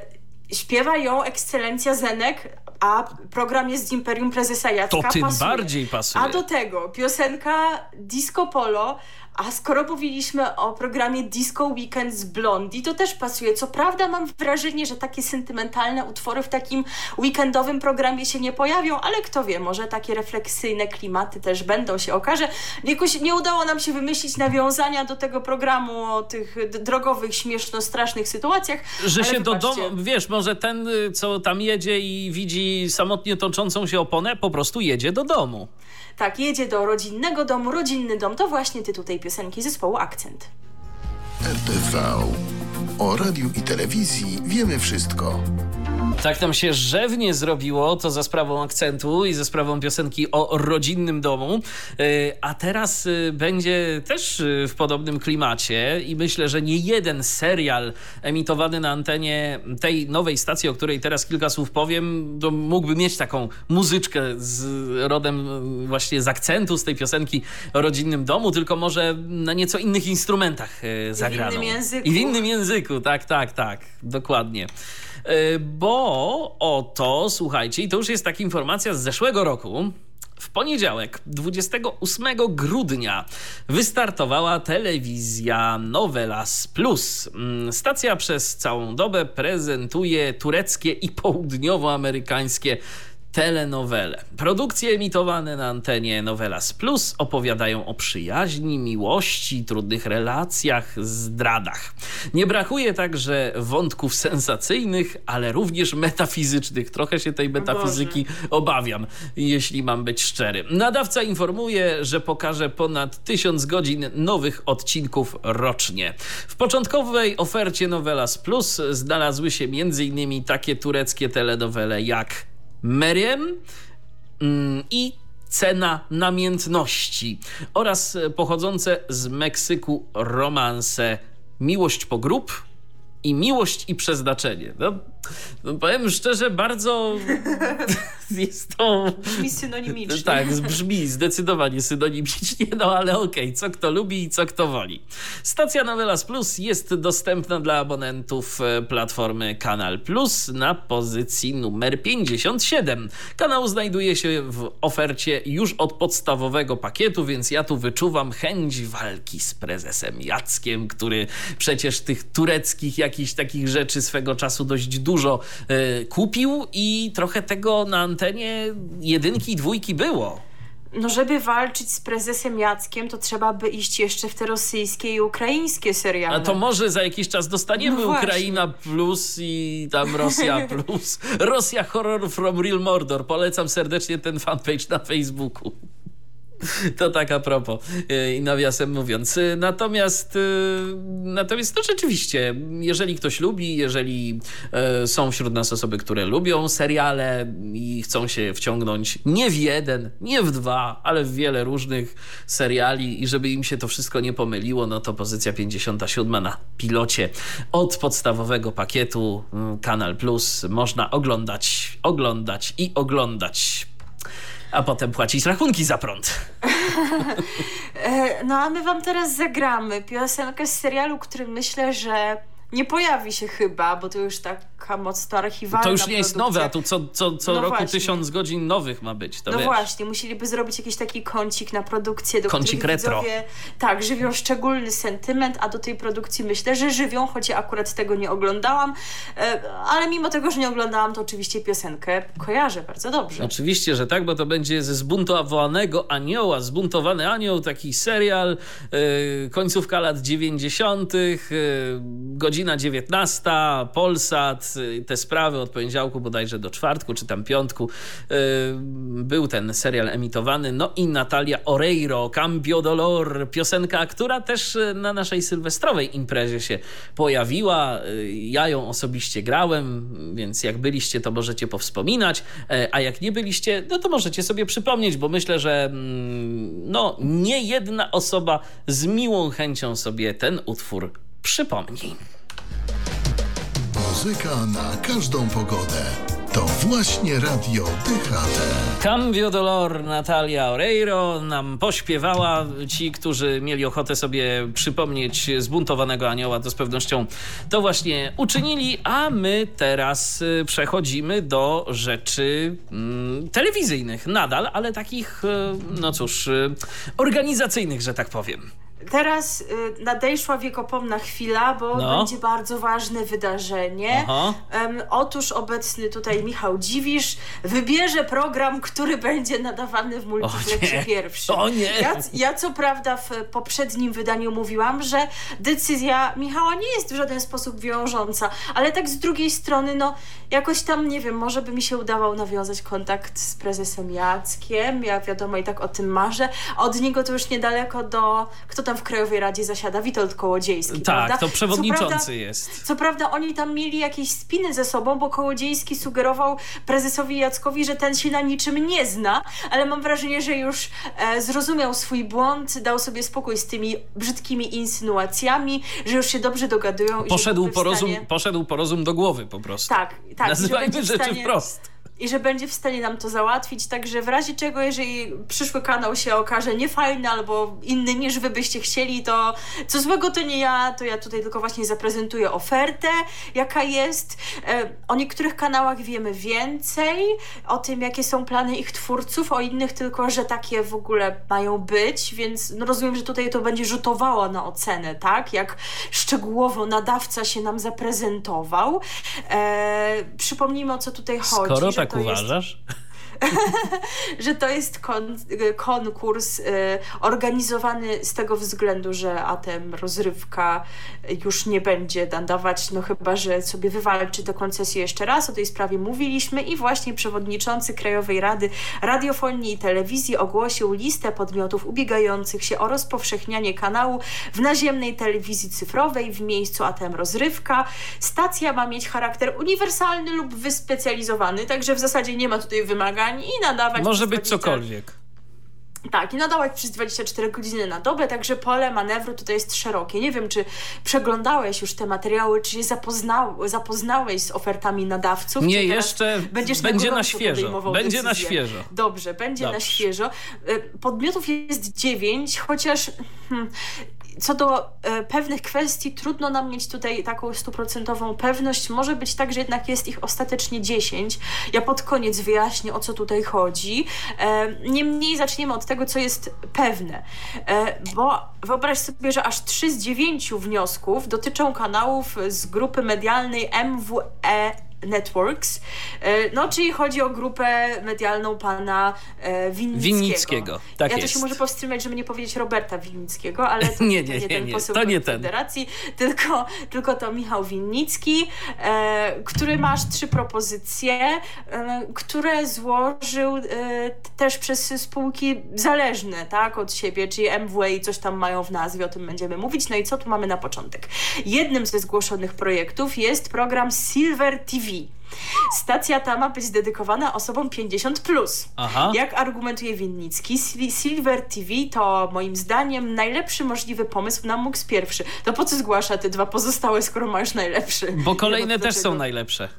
śpiewa ją Ekscelencja Zenek, a program jest z Imperium Prezesa Jacka. To tym pasuje. bardziej pasuje. A do tego piosenka Disco Polo, a skoro mówiliśmy o programie Disco Weekend z Blondie, to też pasuje. Co prawda mam wrażenie, że takie sentymentalne utwory w takim weekendowym programie się nie pojawią, ale kto wie, może takie refleksyjne klimaty też będą się okaże. Jakoś nie udało nam się wymyślić nawiązania do tego programu o tych drogowych, śmieszno-strasznych sytuacjach. Że się do domu, wiesz, może ten, y, co tam jedzie i widzi samotnie toczącą się oponę, po prostu jedzie do domu. Tak, jedzie do rodzinnego domu. Rodzinny dom to właśnie tytuł tej piosenki zespołu Akcent. RTV. O radiu i telewizji wiemy wszystko. Tak nam się rzewnie zrobiło, to za sprawą akcentu i za sprawą piosenki o rodzinnym domu. Yy, A teraz yy, będzie też yy, w podobnym klimacie i myślę, że nie jeden serial emitowany na antenie tej nowej stacji, o której teraz kilka słów powiem, to mógłby mieć taką muzyczkę z rodem właśnie z akcentu, z tej piosenki o rodzinnym domu, tylko może na nieco innych instrumentach zagraną. innym języku. I w innym języku, tak, tak, tak, dokładnie. E, Bo oto, słuchajcie, i to już jest taka informacja z zeszłego roku. W poniedziałek, 28 grudnia, wystartowała telewizja Novelas Plus. Mm, Stacja przez całą dobę prezentuje tureckie i południowoamerykańskie telenowele. Produkcje emitowane na antenie Novelas Plus opowiadają o przyjaźni, miłości, trudnych relacjach, zdradach. Nie brakuje także wątków sensacyjnych, ale również metafizycznych. Trochę się tej metafizyki obawiam, jeśli mam być szczery. Nadawca informuje, że pokaże ponad tysiąc godzin nowych odcinków rocznie. W początkowej ofercie Novelas Plus znalazły się m.in. takie tureckie telenowele jak Meriem mm, i Cena namiętności oraz e, pochodzące z Meksyku romanse Miłość po grób i Miłość i przeznaczenie. No, no powiem szczerze, bardzo (laughs) jest to... Brzmi synonimicznie. Tak, brzmi zdecydowanie synonimicznie, no ale okej, co kto lubi i co kto woli. Stacja Novelas Plus jest dostępna dla abonentów e, platformy Kanal Plus na pozycji numer 57. Kanał znajduje się w ofercie już od podstawowego pakietu, więc ja tu wyczuwam chęć walki z prezesem Jackiem, który przecież tych tureckich jakichś takich rzeczy swego czasu dość dużo e, kupił i trochę tego na antenie jedynki i dwójki było. No, żeby walczyć z prezesem Jackiem, to trzeba by iść jeszcze w te rosyjskie i ukraińskie seriale. A to może za jakiś czas dostaniemy No. Ukraina Plus i tam Rosja (laughs) Plus. Rosja Horror from Real Mordor. Polecam serdecznie ten fanpage na Facebooku. (laughs) To tak a propos yy, i nawiasem mówiąc. Yy, Natomiast, yy, natomiast no rzeczywiście, jeżeli ktoś lubi, jeżeli są wśród nas osoby, które lubią seriale i chcą się wciągnąć nie w jeden, nie w dwa, ale w wiele różnych seriali i żeby im się to wszystko nie pomyliło, no to pozycja 57 na pilocie od podstawowego pakietu yy, Kanal Plus można oglądać, oglądać i oglądać. A potem płacić rachunki za prąd. (laughs) E, no a my wam teraz zagramy piosenkę z serialu, który myślę, że nie pojawi się chyba, bo to już taka mocno archiwalna To już nie jest produkcja. nowe, a tu co, co, co No roku właśnie. tysiąc godzin nowych ma być. No wiesz. właśnie, musieliby zrobić jakiś taki kącik na produkcję, do Kącik retro. widzowie tak, żywią szczególny sentyment, a do tej produkcji myślę, że żywią, choć ja akurat tego nie oglądałam, e, ale mimo tego, że nie oglądałam, to oczywiście piosenkę kojarzę bardzo dobrze. Oczywiście, że tak, bo to będzie ze zbuntowanego anioła. Zbuntowany anioł, taki serial, yy, końcówka lat 90., yy, godzina 19, Polsat, yy, te sprawy od poniedziałku bodajże do czwartku, czy tam piątku. Yy, był ten serial emitowany. No i Natalia Oreiro, Cambio Dolor, piosenka, która też yy, na naszej sylwestrowej imprezie się pojawiła. Ja ją osobiście grałem, więc jak byliście, to możecie powspominać, e, a jak nie byliście, no to możecie sobie przypomnieć, bo myślę, że mm, no, nie jedna osoba z miłą chęcią sobie ten utwór przypomnij. Muzyka na każdą pogodę. To właśnie Radio DHT. Cambio Dolor Natalia Oreiro nam pośpiewała. Ci, którzy mieli ochotę sobie przypomnieć zbuntowanego anioła, to z pewnością to właśnie uczynili, a my teraz y, przechodzimy do rzeczy mm, telewizyjnych nadal, ale takich, y, no cóż, y, organizacyjnych, że tak powiem. Teraz y, nadejszła wiekopomna chwila, bo No. będzie bardzo ważne wydarzenie. Em, otóż obecny tutaj Michał Dziwisz wybierze program, który będzie nadawany w multiplexie nie. pierwszym. O nie. Ja, ja co prawda w poprzednim wydaniu mówiłam, że decyzja Michała nie jest w żaden sposób wiążąca, ale tak z drugiej strony, no jakoś tam, nie wiem, może by mi się udawał nawiązać kontakt z prezesem Jackiem, ja wiadomo i tak o tym marzę, od niego to już niedaleko do, kto tam w Krajowej Radzie zasiada, Witold Kołodziejski, prawda? Tak, to Co przewodniczący prawda- jest. co prawda oni tam mieli jakieś spiny ze sobą, bo Kołodziejski sugerował prezesowi Jackowi, że ten się na niczym nie zna, ale mam wrażenie, że już e, zrozumiał swój błąd, dał sobie spokój z tymi brzydkimi insynuacjami, że już się dobrze dogadują. i Poszedł byłby po, rozum, poszedł po rozum do głowy po prostu. Tak, tak. i Nazywajmy rzeczy stanie- wprost. I że będzie w stanie nam to załatwić, także w razie czego, jeżeli przyszły kanał się okaże niefajny albo inny niż wy byście chcieli, to co złego to nie ja, to ja tutaj tylko właśnie zaprezentuję ofertę, jaka jest. E, O niektórych kanałach wiemy więcej, o tym, jakie są plany ich twórców, o innych tylko, że takie w ogóle mają być, więc no rozumiem, że tutaj to będzie rzutowało na ocenę, tak? Jak szczegółowo nadawca się nam zaprezentował. E, przypomnijmy, o co tutaj chodzi. Skoro tak to jest- uważasz, (laughs) że to jest kon, konkurs y, organizowany z tego względu, że ATM rozrywka już nie będzie nadawać, no chyba, że sobie wywalczy tę koncesję jeszcze raz, o tej sprawie mówiliśmy i właśnie przewodniczący Krajowej Rady Radiofonii i Telewizji ogłosił listę podmiotów ubiegających się o rozpowszechnianie kanału w naziemnej telewizji cyfrowej w miejscu ATM rozrywka. Stacja ma mieć charakter uniwersalny lub wyspecjalizowany, także w zasadzie nie ma tutaj wymagań i nadawać może być 20 cokolwiek. tak, i nadawać przez 24 godziny na dobę, także pole manewru tutaj jest szerokie. Nie wiem, czy przeglądałeś już te materiały, czy się zapoznał, zapoznałeś z ofertami nadawców? Nie, jeszcze będziesz będzie na świeżo. Będzie na decyzje? świeżo. Dobrze, będzie na Dobrze. świeżo. Y, Podmiotów jest dziewięć, chociaż hmm, co do e, pewnych kwestii trudno nam mieć tutaj taką stuprocentową pewność. Może być tak, że jednak jest ich ostatecznie 10. Ja pod koniec wyjaśnię, o co tutaj chodzi. E, Niemniej zaczniemy od tego, co jest pewne. E, Bo wyobraź sobie, że aż 3 z 9 wniosków dotyczą kanałów z grupy medialnej MWE Networks. E, No, czyli chodzi o grupę medialną pana e, Winnickiego. Winnickiego, tak ja jest. to się muszę powstrzymać, żeby nie powiedzieć Roberta Winnickiego, ale to (laughs) Nie, to nie, nie, ten nie, poseł to nie ten. Tylko, tylko to Michał Winnicki, e, który ma aż trzy propozycje, które złożył też przez spółki zależne tak, od siebie, czyli MWA i coś tam mają w nazwie, o tym będziemy mówić. No i co tu mamy na początek? Jednym ze zgłoszonych projektów jest program Silver TV. Stacja ta ma być dedykowana osobom 50+. Plus. Aha. Jak argumentuje Winnicki, Sil- Silver TV to moim zdaniem najlepszy możliwy pomysł na MUX pierwszy. To po co zgłasza te dwa pozostałe, skoro masz najlepszy? Bo kolejne też są najlepsze.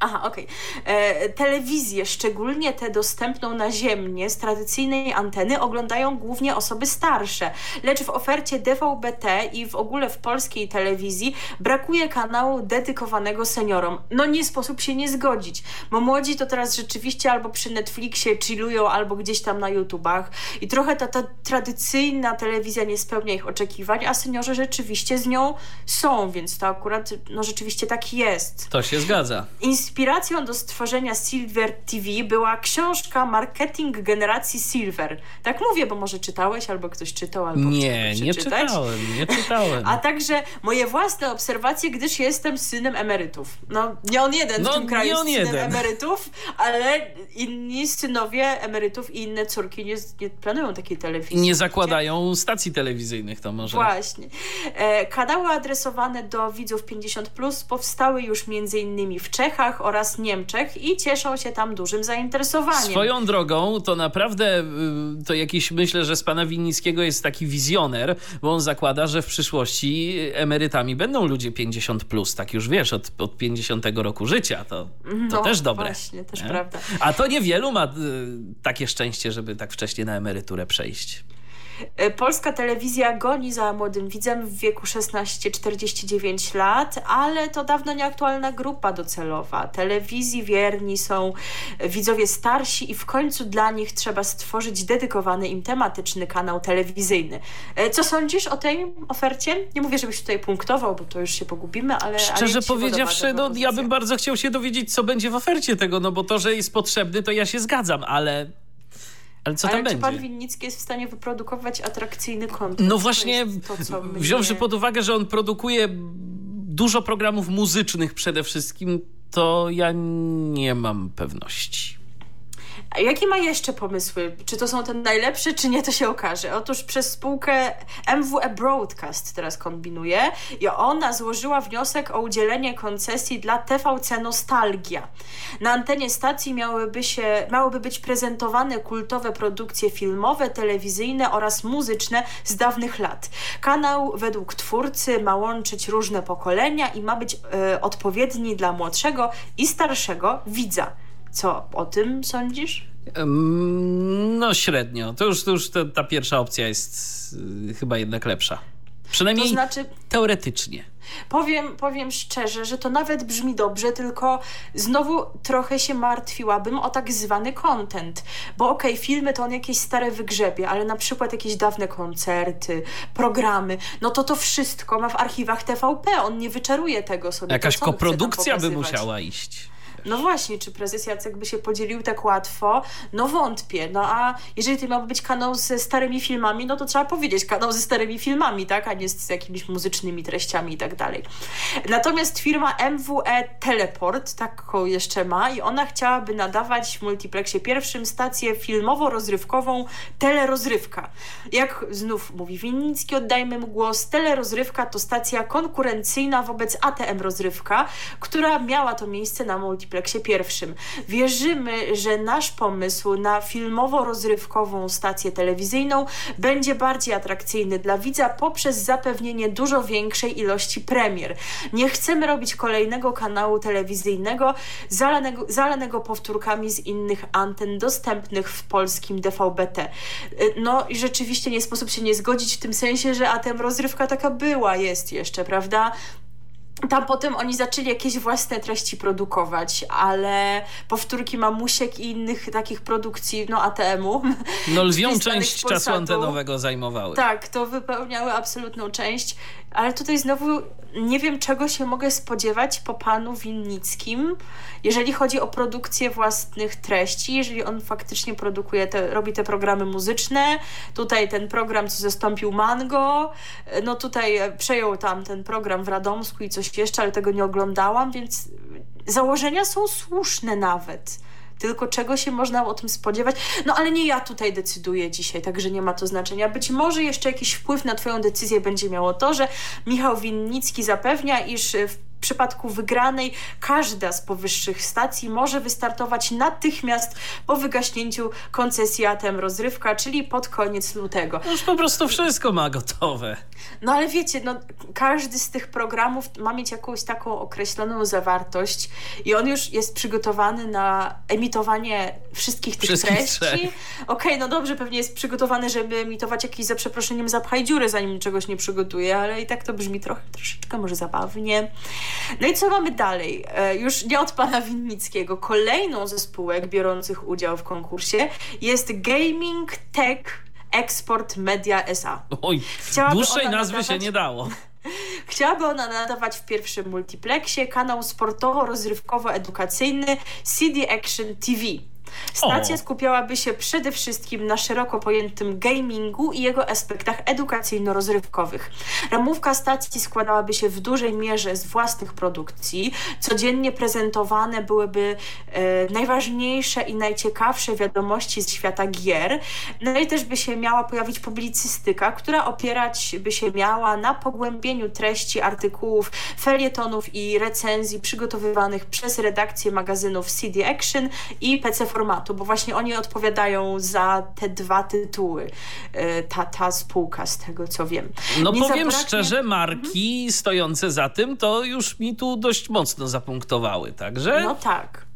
Aha, okej. E, Telewizję, szczególnie tę dostępną naziemnie z tradycyjnej anteny, oglądają głównie osoby starsze. Lecz w ofercie DVB-T i w ogóle w polskiej telewizji brakuje kanału dedykowanego seniorom. No nie sposób się nie zgodzić, bo młodzi to teraz rzeczywiście albo przy Netflixie chillują, albo gdzieś tam na YouTubach i trochę ta, ta tradycyjna telewizja nie spełnia ich oczekiwań, a seniorzy rzeczywiście z nią są, więc to akurat no rzeczywiście tak jest. To się zgadza. Inspiracją do stworzenia Silver TV była książka Marketing Generacji Silver. Tak mówię, bo może czytałeś, albo ktoś czytał, albo Nie, nie czytałem, nie czytałem. (laughs) A także moje własne obserwacje, gdyż jestem synem emerytów. No, nie on jeden No, w tym kraju jest synem jeden. emerytów, ale inni synowie emerytów i inne córki nie, nie planują takiej telewizji. Nie zakładają stacji telewizyjnych, to może. Właśnie. E, kanały adresowane do widzów 50 plus powstały już między innymi w Czechach, Stanach oraz Niemczech i cieszą się tam dużym zainteresowaniem. Swoją drogą, to naprawdę y, to jakiś, myślę, że z pana Winnickiego jest taki wizjoner, bo on zakłada, że w przyszłości emerytami będą ludzie 50 plus, tak już wiesz, od, od 50 roku życia. To, to No, też dobre. właśnie, też nie? prawda. A to niewielu ma y, takie szczęście, żeby tak wcześnie na emeryturę przejść. E, Polska telewizja goni za młodym widzem w wieku 16-49 lat, ale to dawno nieaktualna grupa docelowa. Telewizji wierni są widzowie starsi i w końcu dla nich trzeba stworzyć dedykowany im tematyczny kanał telewizyjny. E, Co sądzisz o tej ofercie? Nie mówię, żebyś tutaj punktował, bo to już się pogubimy, ale... ale Szczerze się powiedziawszy, no, ja bym bardzo chciał się dowiedzieć, co będzie w ofercie tego, no bo to, że jest potrzebny, to ja się zgadzam, ale, ale co Ale tam czy będzie? pan Winnicki jest w stanie wyprodukować atrakcyjny kontent? No właśnie, to, co wziąwszy pod uwagę, że on produkuje dużo programów muzycznych przede wszystkim, to ja nie mam pewności. A jakie ma jeszcze pomysły? Czy to są te najlepsze, czy nie, to się okaże. Otóż przez spółkę MWE Broadcast teraz kombinuje i ona złożyła wniosek o udzielenie koncesji dla TVC Nostalgia. Na antenie stacji miałyby, się, miałyby być prezentowane kultowe produkcje filmowe, telewizyjne oraz muzyczne z dawnych lat. Kanał według twórcy ma łączyć różne pokolenia i ma być e, odpowiedni dla młodszego i starszego widza. Co o tym sądzisz? No średnio. To już, to już ta, ta pierwsza opcja jest y, chyba jednak lepsza. Przynajmniej To znaczy, teoretycznie. powiem, powiem szczerze, że to nawet brzmi dobrze, tylko znowu trochę się martwiłabym o tak zwany content. Bo okej, filmy to on jakieś stare wygrzebie, ale na przykład jakieś dawne koncerty, programy, no to to wszystko ma w archiwach TVP. On nie wyczaruje tego sobie. Jakaś koprodukcja by musiała iść. No właśnie, czy prezes Jacek by się podzielił tak łatwo? No wątpię. No a jeżeli to miałby być kanał ze starymi filmami, no to trzeba powiedzieć kanał ze starymi filmami, tak? A nie z, jakimiś muzycznymi treściami i tak dalej. Natomiast firma MWE Teleport taką jeszcze ma i ona chciałaby nadawać w multiplexie pierwszym stację filmowo-rozrywkową Telerozrywka. Jak znów mówi Winnicki, oddajmy mu głos, Telerozrywka to stacja konkurencyjna wobec ATM Rozrywka, która miała to miejsce na multiplexie pierwszym. Wierzymy, że nasz pomysł na filmowo-rozrywkową stację telewizyjną będzie bardziej atrakcyjny dla widza poprzez zapewnienie dużo większej ilości premier. Nie chcemy robić kolejnego kanału telewizyjnego zalanego, zalanego powtórkami z innych anten dostępnych w polskim DVB-T. Y, No i rzeczywiście nie sposób się nie zgodzić w tym sensie, że ATM rozrywka taka była, jest jeszcze, prawda? Tam potem oni zaczęli jakieś własne treści produkować, ale powtórki mamusiek i innych takich produkcji, no ATM-u. No lwią (laughs) część czasu antenowego zajmowały. Tak, to wypełniały absolutną część, ale tutaj znowu nie wiem, czego się mogę spodziewać po panu Winnickim, jeżeli chodzi o produkcję własnych treści, jeżeli on faktycznie produkuje, te, robi te programy muzyczne, tutaj ten program, co zastąpił Mango, no tutaj e, przejął tam ten program w Radomsku i coś jeszcze, ale tego nie oglądałam, więc założenia są słuszne nawet. Tylko czego się można o tym spodziewać? No ale nie ja tutaj decyduję dzisiaj, także nie ma to znaczenia. Być może jeszcze jakiś wpływ na Twoją decyzję będzie miało to, że Michał Winnicki zapewnia, iż w przypadku wygranej każda z powyższych stacji może wystartować natychmiast po wygaśnięciu koncesji ATM Rozrywka, czyli pod koniec lutego. No Już po prostu wszystko ma gotowe. No ale wiecie, no, każdy z tych programów ma mieć jakąś taką określoną zawartość i on już jest przygotowany na emitowanie wszystkich tych Wszystkich treści. Okej, no dobrze, pewnie jest przygotowany, żeby emitować jakiś za przeproszeniem zapchaj dziury, zanim czegoś nie przygotuje, ale i tak to brzmi trochę, troszeczkę może zabawnie. No i co mamy dalej? E, już nie od pana Winnickiego. Kolejną ze spółek biorących udział w konkursie jest Gaming Tech Export Media SA. Oj, Chciałaby dłuższej nazwy się nadawać- nie dało. (laughs) Chciałaby ona nadawać w pierwszym multiplexie kanał sportowo-rozrywkowo-edukacyjny CD Action TV. Stacja O. skupiałaby się przede wszystkim na szeroko pojętym gamingu i jego aspektach edukacyjno-rozrywkowych. Ramówka stacji składałaby się w dużej mierze z własnych produkcji. Codziennie prezentowane byłyby e, najważniejsze i najciekawsze wiadomości z świata gier. No i też by się miała pojawić publicystyka, która opierać by się miała na pogłębieniu treści artykułów, felietonów i recenzji przygotowywanych przez redakcję magazynów CD Action i PC Formatu, bo właśnie oni odpowiadają za te dwa tytuły, e, ta, ta spółka, z tego co wiem. No Nie powiem zabraknie- szczerze, marki stojące za tym to już mi tu dość mocno zapunktowały, także... No tak.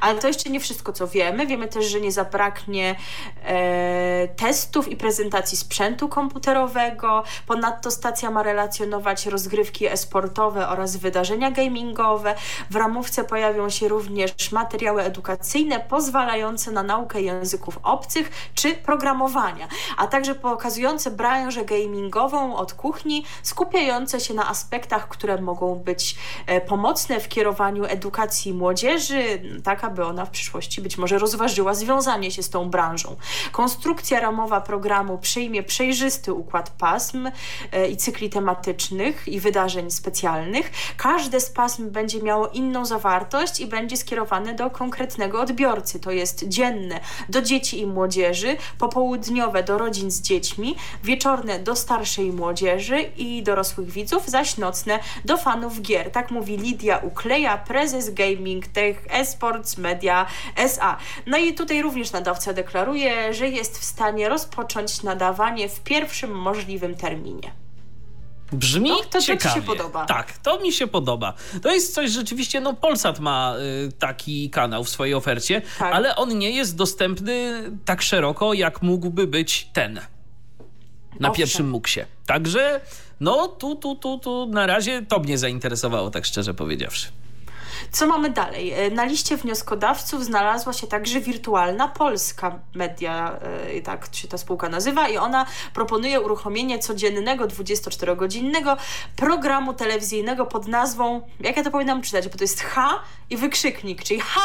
Ale to jeszcze nie wszystko, co wiemy. Wiemy też, że nie zabraknie e, testów i prezentacji sprzętu komputerowego. Ponadto stacja ma relacjonować rozgrywki e-sportowe oraz wydarzenia gamingowe. W ramówce pojawią się również materiały edukacyjne pozwalające na naukę języków obcych czy programowania, a także pokazujące branżę gamingową od kuchni, skupiające się na aspektach, które mogą być e, pomocne w kierowaniu edukacji młodzieży, tak aby ona w przyszłości być może rozważyła związanie się z tą branżą. Konstrukcja ramowa programu przyjmie przejrzysty układ pasm e, i cykli tematycznych i wydarzeń specjalnych. Każde z pasm będzie miało inną zawartość i będzie skierowane do konkretnego odbiorcy, to jest dzienne do dzieci i młodzieży, popołudniowe do rodzin z dziećmi, wieczorne do starszej młodzieży i dorosłych widzów, zaś nocne do fanów gier. Tak mówi Lidia Ukleja, prezes Gaming Tech Esports Media SA. No i tutaj również nadawca deklaruje, że jest w stanie rozpocząć nadawanie w pierwszym możliwym terminie. Brzmi No, to- to ci się ciekawie. podoba. Tak, to mi się podoba. To jest coś rzeczywiście, no Polsat ma y, taki kanał w swojej ofercie, Tak. ale on nie jest dostępny tak szeroko, jak mógłby być ten na Owszem. pierwszym muksie. Także no tu, tu, tu, tu na razie to mnie zainteresowało, tak szczerze powiedziawszy. Co mamy dalej? E, Na liście wnioskodawców znalazła się także Wirtualna Polska Media, e, tak się ta spółka nazywa, i ona proponuje uruchomienie codziennego 24-godzinnego programu telewizyjnego pod nazwą, jak ja to powinnam czytać, bo to jest H i wykrzyknik, czyli H.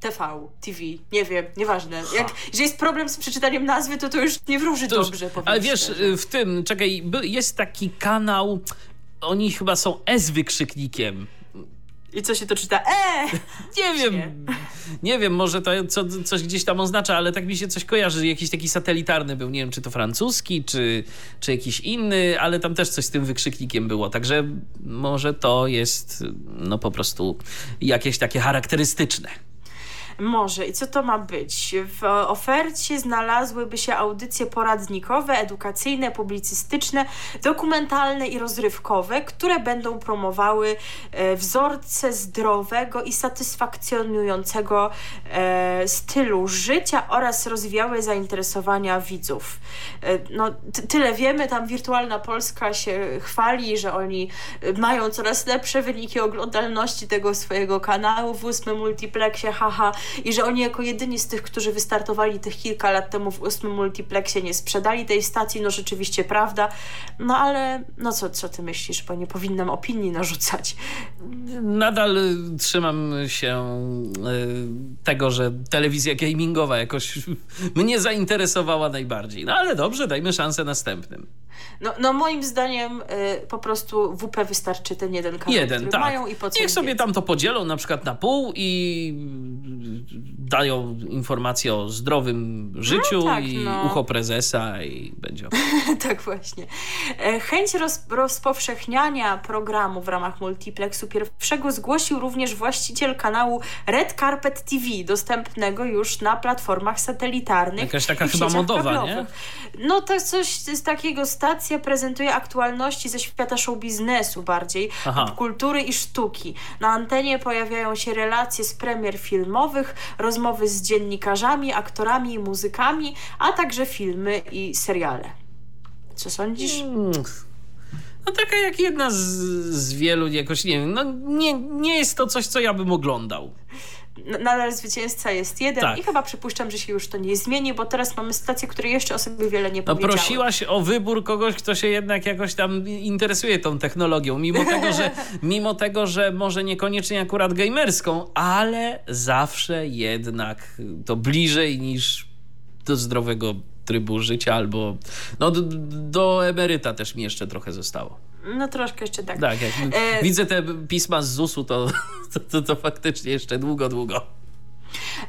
TV, TV, nie wiem, nieważne. Jak, jeżeli jest problem z przeczytaniem nazwy, to to już nie wróży To już- dobrze, powiem ale wiesz, szczerze. y, w tym, czekaj, jest taki kanał, oni chyba są S wykrzyknikiem. I co się to czyta? E! (laughs) Nie wiem, nie wiem, może to co, coś gdzieś tam oznacza, ale tak mi się coś kojarzy, jakiś taki satelitarny był, nie wiem, czy to francuski, czy, czy jakiś inny, ale tam też coś z tym wykrzyknikiem było, także może to jest no po prostu jakieś takie charakterystyczne. Może. I co to ma być? W ofercie znalazłyby się audycje poradnikowe, edukacyjne, publicystyczne, dokumentalne i rozrywkowe, które będą promowały e, wzorce zdrowego i satysfakcjonującego e, stylu życia oraz rozwijały zainteresowania widzów. E, no, ty- tyle wiemy, tam Wirtualna Polska się chwali, że oni mają coraz lepsze wyniki oglądalności tego swojego kanału w ósmym multiplexie, haha, i że oni jako jedyni z tych, którzy wystartowali tych kilka lat temu w ósmym multiplexie, nie sprzedali tej stacji, no rzeczywiście prawda, no ale no co, co ty myślisz, bo nie powinnam opinii narzucać. Nadal trzymam się y, tego, że telewizja gamingowa jakoś (laughs) mnie zainteresowała najbardziej. No ale dobrze, dajmy szansę następnym. No, no moim zdaniem y, po prostu WP wystarczy ten jeden kanał, Jeden, który tak. mają i po co Niech sobie tam to podzielą na przykład na pół i dają informacje o zdrowym życiu tak, i no. ucho prezesa i będzie (laughs) tak właśnie. E, Chęć roz, rozpowszechniania programu w ramach multiplexu pierwszego zgłosił również właściciel kanału Red Carpet TV, dostępnego już na platformach satelitarnych. Jakaś taka chyba modowa, kablowych. No to coś z takiego stacja prezentuje aktualności ze świata show biznesu bardziej, kultury i sztuki. Na antenie pojawiają się relacje z premier filmowych, rozmowy z dziennikarzami, aktorami i muzykami, a także filmy i seriale. Co sądzisz? Mm. No taka jak jedna z, z wielu jakoś, nie wiem, no nie, nie jest to coś, co ja bym oglądał. Nadal zwycięzca jest jeden Tak. i chyba przypuszczam, że się już to nie zmieni, bo teraz mamy stacje, które jeszcze o sobie wiele nie No powiedziały. prosiłaś o wybór kogoś, kto się jednak jakoś tam interesuje tą technologią, mimo tego, że, (laughs) mimo tego, że może niekoniecznie akurat gamerską, ale zawsze jednak to bliżej niż do zdrowego trybu życia albo no do, do emeryta też mi jeszcze trochę zostało. No troszkę jeszcze tak. Tak, jak E, widzę te pisma z ZUS-u, to, to, to, to faktycznie jeszcze długo, długo.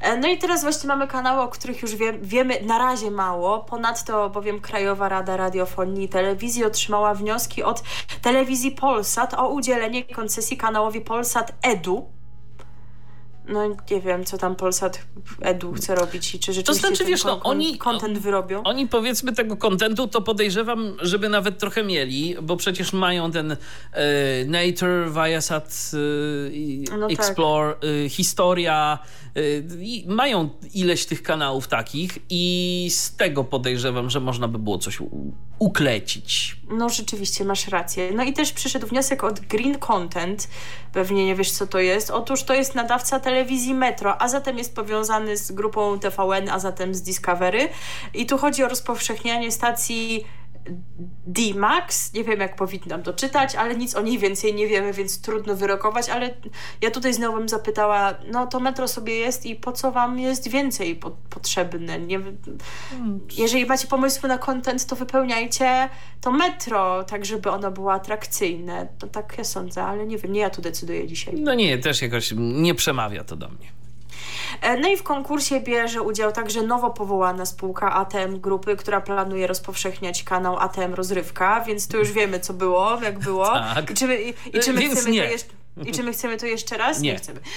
E, No i teraz właśnie mamy kanały, o których już wie, wiemy na razie mało. Ponadto bowiem Krajowa Rada Radiofonii i Telewizji otrzymała wnioski od telewizji Polsat o udzielenie koncesji kanałowi Polsat Edu. No nie wiem, co tam Polsat Edu chce robić i czy rzeczywiście znaczy, ten wiesz, no, oni- content wyrobią. Oni powiedzmy tego kontentu to podejrzewam, żeby nawet trochę mieli, bo przecież mają ten e, Nature, Viasat, e, No tak. Explore, e, Historia, e, i mają ileś tych kanałów takich i z tego podejrzewam, że można by było coś uklecić. No rzeczywiście, masz rację. No i też przyszedł wniosek od Green Content. Pewnie nie wiesz, co to jest. Otóż to jest nadawca telewizji Metro, a zatem jest powiązany z grupą TVN, a zatem z Discovery. I tu chodzi o rozpowszechnianie stacji D-Max. Nie wiem, jak powinnam to czytać, ale nic o niej więcej nie wiemy, więc trudno wyrokować, ale ja tutaj znowu bym zapytała, no to metro sobie jest i po co wam jest więcej po potrzebne? Nie, jeżeli macie pomysły na content, to wypełniajcie to metro, tak żeby ono było atrakcyjne. To tak ja sądzę, ale nie wiem, nie ja tu decyduję dzisiaj. No nie, też jakoś nie przemawia to do mnie. E, No i w konkursie bierze udział także nowo powołana spółka ATM Grupy, która planuje rozpowszechniać kanał ATM Rozrywka, więc tu już wiemy, co było, jak było. Tak. I czy my, i, i czy my Więc chcemy nie. jeszcze... I czy my chcemy to jeszcze raz? Nie. chcemy. (laughs)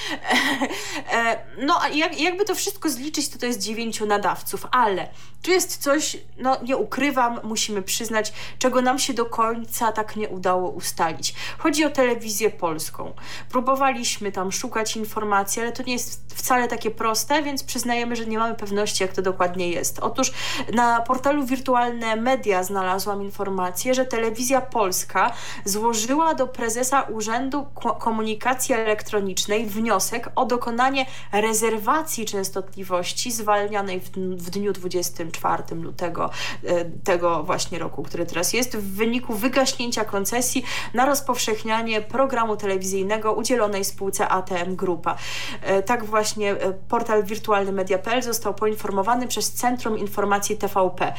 E, No a jak, jakby to wszystko zliczyć, to to jest dziewięciu nadawców, ale tu jest coś, no nie ukrywam, musimy przyznać, czego nam się do końca tak nie udało ustalić. Chodzi o telewizję polską. Próbowaliśmy tam szukać informacji, ale to nie jest wcale takie proste, więc przyznajemy, że nie mamy pewności, jak to dokładnie jest. Otóż na portalu Wirtualne Media znalazłam informację, że telewizja polska złożyła do prezesa Urzędu Ko- Komunikacji Elektronicznej wniosek o dokonanie rezerwacji częstotliwości zwalnianej w, w dniu 24 lutego e, tego właśnie roku, który teraz jest, w wyniku wygaśnięcia koncesji na rozpowszechnianie programu telewizyjnego udzielonej spółce ATM Grupa. E, Tak właśnie e, portal wirtualnymedia.pl został poinformowany przez Centrum Informacji TVP.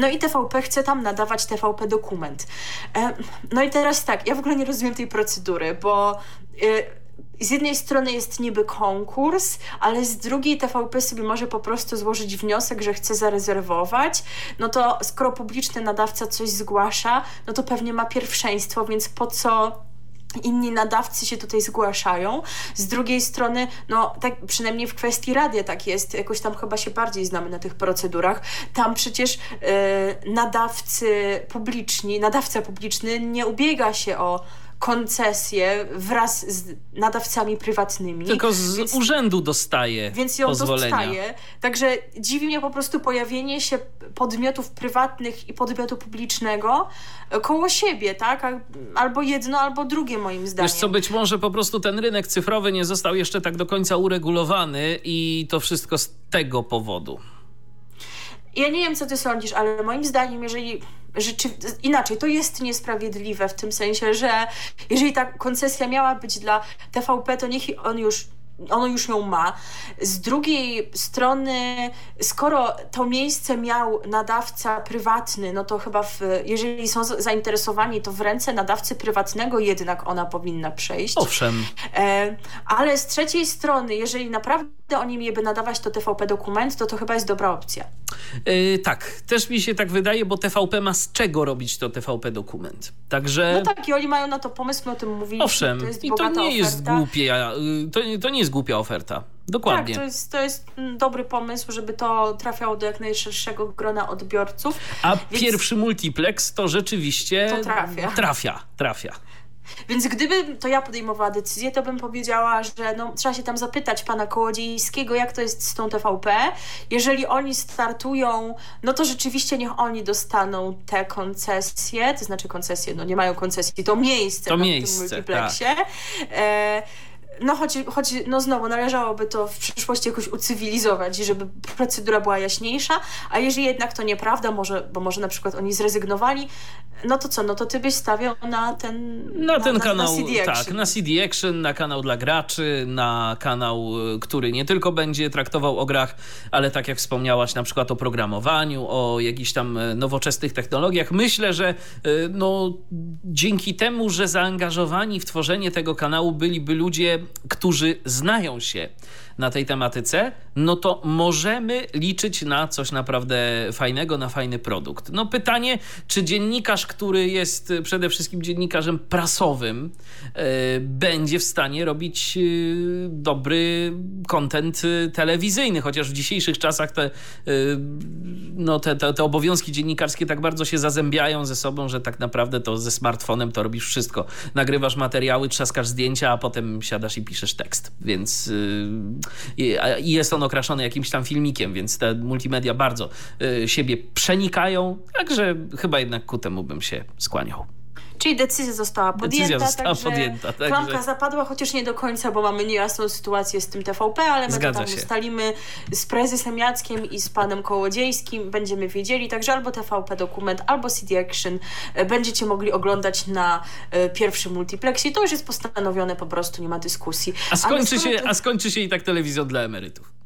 No i TVP chce tam nadawać TVP dokument. No i teraz tak, ja w ogóle nie rozumiem tej procedury, bo e, z jednej strony jest niby konkurs, ale z drugiej TVP sobie może po prostu złożyć wniosek, że chce zarezerwować. No to skoro publiczny nadawca coś zgłasza, no to pewnie ma pierwszeństwo, więc po co inni nadawcy się tutaj zgłaszają. Z drugiej strony, no tak przynajmniej w kwestii radia tak jest, jakoś tam chyba się bardziej znamy na tych procedurach. Tam przecież e, nadawcy publiczni, nadawca publiczny nie ubiega się o koncesję wraz z nadawcami prywatnymi. Tylko z Więc- urzędu dostaje więc ją pozwolenia. dostaje. Także dziwi mnie po prostu pojawienie się podmiotów prywatnych i podmiotu publicznego koło siebie, tak? Albo jedno, albo drugie moim zdaniem. Wiesz co, być może po prostu ten rynek cyfrowy nie został jeszcze tak do końca uregulowany i to wszystko z tego powodu. Ja nie wiem, co ty sądzisz, ale moim zdaniem, jeżeli rzeczy... inaczej, to jest niesprawiedliwe w tym sensie, że jeżeli ta koncesja miała być dla TVP, to niech on już ono już ją ma. Z drugiej strony, skoro to miejsce miał nadawca prywatny, no to chyba, w, jeżeli są zainteresowani, to w ręce nadawcy prywatnego jednak ona powinna przejść. Owszem, E, ale z trzeciej strony, jeżeli naprawdę oni mieliby nadawać to TVP dokument, to to chyba jest dobra opcja. Yy, tak, też mi się tak wydaje, bo TVP ma z czego robić to TVP dokument. Także No tak, i oni mają na to pomysł, my o tym mówiliśmy. owszem, to jest i to nie jest oferta. głupie, yy, to, to nie jest głupia oferta. Dokładnie. Tak, to jest, to jest dobry pomysł, żeby to trafiało do jak najszerszego grona odbiorców. A Więc- pierwszy multiplex to rzeczywiście To trafia. Trafia, trafia. Więc gdyby to ja podejmowała decyzję, to bym powiedziała, że no, trzeba się tam zapytać pana Kołodziejskiego, jak to jest z tą TVP. Jeżeli oni startują, no to rzeczywiście niech oni dostaną te koncesje, to znaczy koncesje, no nie mają koncesji, to miejsce To miejsce, tym multiplexie. E, no choć, choć no znowu należałoby to w przyszłości jakoś ucywilizować, żeby procedura była jaśniejsza, a jeżeli jednak to nieprawda, może, bo może na przykład oni zrezygnowali, no to co, no to ty byś stawiał na ten Na ten kanał, na CD tak, Action. na CD Action, na kanał dla graczy, na kanał, y, który nie tylko będzie traktował o grach, ale tak jak wspomniałaś, na przykład o programowaniu, o jakichś tam y, nowoczesnych technologiach. Myślę, że y, no, dzięki temu, że zaangażowani w tworzenie tego kanału byliby ludzie, którzy znają się na tej tematyce, no to możemy liczyć na coś naprawdę fajnego, na fajny produkt. No pytanie, czy dziennikarz, który jest przede wszystkim dziennikarzem prasowym, y, będzie w stanie robić y, dobry content y, telewizyjny, chociaż w dzisiejszych czasach te, no te, te, te obowiązki dziennikarskie tak bardzo się zazębiają ze sobą, że tak naprawdę to ze smartfonem to robisz wszystko. Nagrywasz materiały, trzaskasz zdjęcia, a potem siadasz i piszesz tekst, więc i jest on okraszony jakimś tam filmikiem, więc te multimedia bardzo y, siebie przenikają, także chyba jednak ku temu bym się skłaniał. Czyli decyzja została podjęta. Decyzja została także podjęta, także- Klamka zapadła, chociaż nie do końca, bo mamy niejasną sytuację z tym TVP, ale my Zgadza to tam się. ustalimy z prezesem Jackiem i z panem Kołodziejskim. Będziemy wiedzieli, także albo TVP dokument, albo CD Action e, będziecie mogli oglądać na e, pierwszym multiplexie. To już jest postanowione po prostu, nie ma dyskusji. A skończy, skoro się, a skończy się i tak telewizją dla emerytów.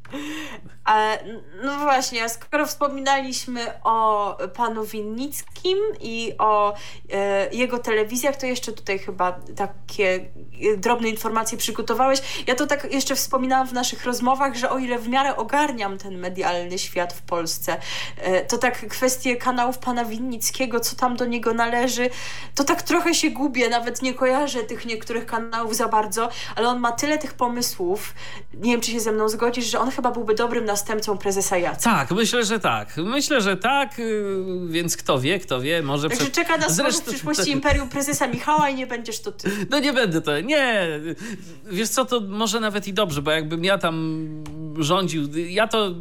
E, No właśnie, skoro wspominaliśmy o panu Winnickim i o e, jego telewizjach, to jeszcze tutaj chyba takie drobne informacje przygotowałeś. Ja to tak jeszcze wspominałam w naszych rozmowach, że o ile w miarę ogarniam ten medialny świat w Polsce, e, to tak kwestie kanałów pana Winnickiego, co tam do niego należy, to tak trochę się gubię, nawet nie kojarzę tych niektórych kanałów za bardzo, ale on ma tyle tych pomysłów, nie wiem czy się ze mną zgodzisz, że on chyba byłby dobrym następcą prezesa Jacka. Tak, myślę, że tak. Myślę, że tak, y, więc kto wie, kto wie, może... Także przed- czeka nas może w Zresztą- przyszłości imperium prezesa Michała i nie będziesz to ty. No nie będę to, nie. Wiesz co, to może nawet i dobrze, bo jakbym ja tam rządził, ja to,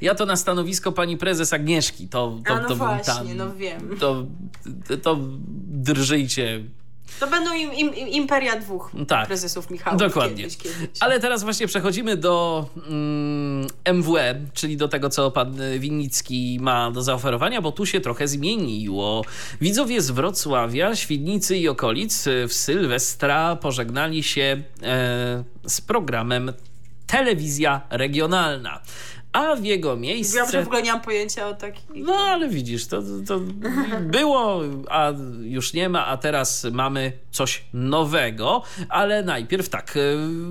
ja to na stanowisko pani prezes Agnieszki, to, to, A no to właśnie, tam, no wiem. To, to drżyjcie. To będą im, im, im imperia dwóch Tak. prezesów Michała. Dokładnie. Kiedyś, kiedyś. Ale teraz właśnie przechodzimy do mm, MWE, czyli do tego, co pan Winnicki ma do zaoferowania, bo tu się trochę zmieniło. Widzowie z Wrocławia, Świdnicy i okolic w Sylwestra pożegnali się e, z programem Telewizja Regionalna. A w jego miejsce... Że w ogóle nie mam pojęcia o takich. No ale widzisz, to, to było, a już nie ma, a teraz mamy coś nowego. Ale najpierw tak, e,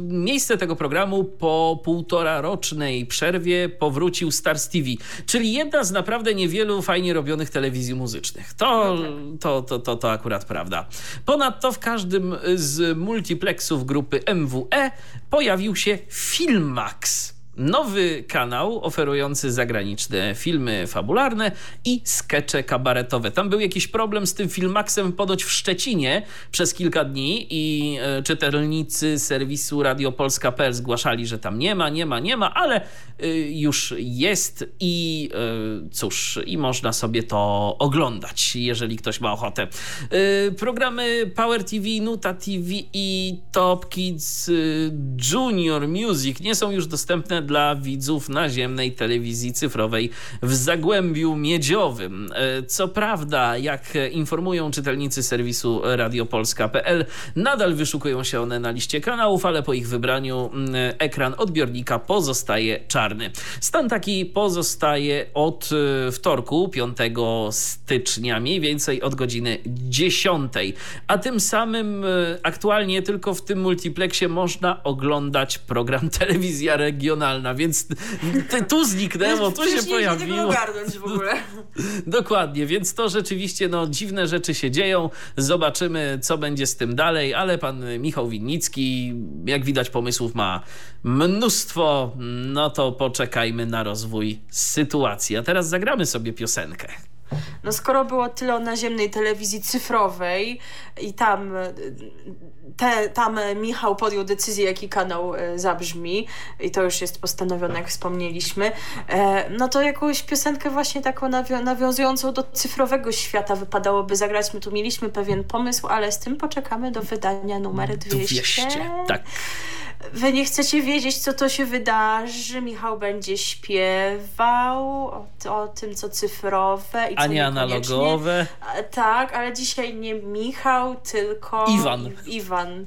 miejsce tego programu po półtora rocznej przerwie powrócił Stars TV, czyli jedna z naprawdę niewielu fajnie robionych telewizji muzycznych. To, to, to, to, to akurat prawda. Ponadto w każdym z multiplexów grupy MWE pojawił się Filmax. Nowy kanał oferujący zagraniczne filmy fabularne i skecze kabaretowe. Tam był jakiś problem z tym Filmaxem ponoć w Szczecinie przez kilka dni i e, czytelnicy serwisu radiopolska.pl zgłaszali, że tam nie ma, nie ma, nie ma, ale e, już jest i e, cóż, i można sobie to oglądać, jeżeli ktoś ma ochotę. Programy Power TV, Nuta TV i Top Kids Junior Music nie są już dostępne dla widzów naziemnej telewizji cyfrowej w Zagłębiu Miedziowym. E, Co prawda, jak informują czytelnicy serwisu radiopolska.pl, nadal wyszukują się one na liście kanałów, ale po ich wybraniu mm, ekran odbiornika pozostaje czarny. Stan taki pozostaje od e, wtorku, 5 stycznia, mniej więcej od godziny 10. A tym samym e, aktualnie tylko w tym multiplexie można oglądać program (laughs) Telewizja Regionalna, więc tu zniknęło, tu się Przecież nie pojawiło. ogarnąć w ogóle. (laughs) Dokładnie, więc to rzeczywiście no, dziwne rzeczy się dzieją. Zobaczymy, co będzie z tym dalej, ale pan Michał Winnicki, jak widać, pomysłów ma mnóstwo. No to poczekajmy na rozwój sytuacji. A teraz zagramy sobie piosenkę. No skoro było tyle o naziemnej telewizji cyfrowej i tam, e, te, tam Michał podjął decyzję, jaki kanał e, zabrzmi i to już jest postanowione, jak wspomnieliśmy, e, no to jakąś piosenkę właśnie taką nawią- nawiązującą do cyfrowego świata wypadałoby zagrać. My tu mieliśmy pewien pomysł, ale z tym poczekamy do wydania numer 200. 200, tak. Wy nie chcecie wiedzieć, co to się wydarzy. Michał będzie śpiewał o, o tym, co cyfrowe i co A nie analogowe. Tak, ale dzisiaj nie Michał, tylko Iwan. Iwan.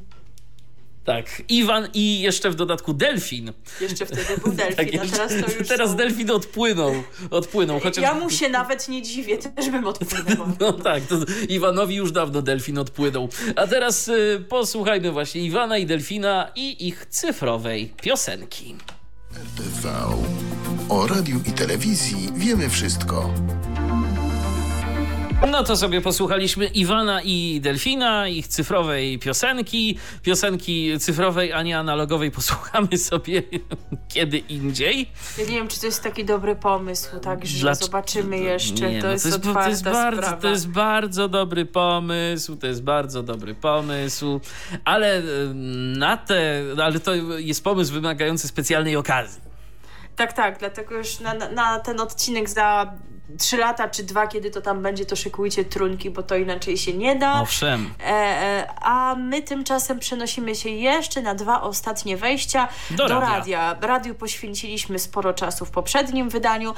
Tak, Iwan i jeszcze w dodatku Delfin. Jeszcze wtedy był (laughs) Delfin, Tak, a teraz to już teraz są... Delfin odpłynął. Odpłynął, chociaż... Ja mu się nawet nie dziwię, też bym odpłynęła. (laughs) No tak, to Iwanowi już dawno Delfin odpłynął. A teraz y, posłuchajmy właśnie Iwana i Delfina i ich cyfrowej piosenki. RTV. O radiu i telewizji wiemy wszystko. No to sobie posłuchaliśmy Iwana i Delfina, ich cyfrowej piosenki. Piosenki cyfrowej, a nie analogowej posłuchamy sobie (laughs) kiedy indziej. Ja nie wiem, czy to jest taki dobry pomysł, także Dla- zobaczymy jeszcze. Nie, to, no jest to, jest, to, jest bardzo, sprawa. to jest bardzo dobry pomysł, to jest bardzo dobry pomysł, ale na te, ale to jest pomysł wymagający specjalnej okazji. Tak, tak, dlatego już na- na ten odcinek za trzy lata czy dwa, kiedy to tam będzie, to szykujcie trunki, bo to inaczej się nie da. Owszem. E, e, a my tymczasem przenosimy się jeszcze na dwa ostatnie wejścia Do do, radia. radia. Radiu poświęciliśmy sporo czasu w poprzednim wydaniu.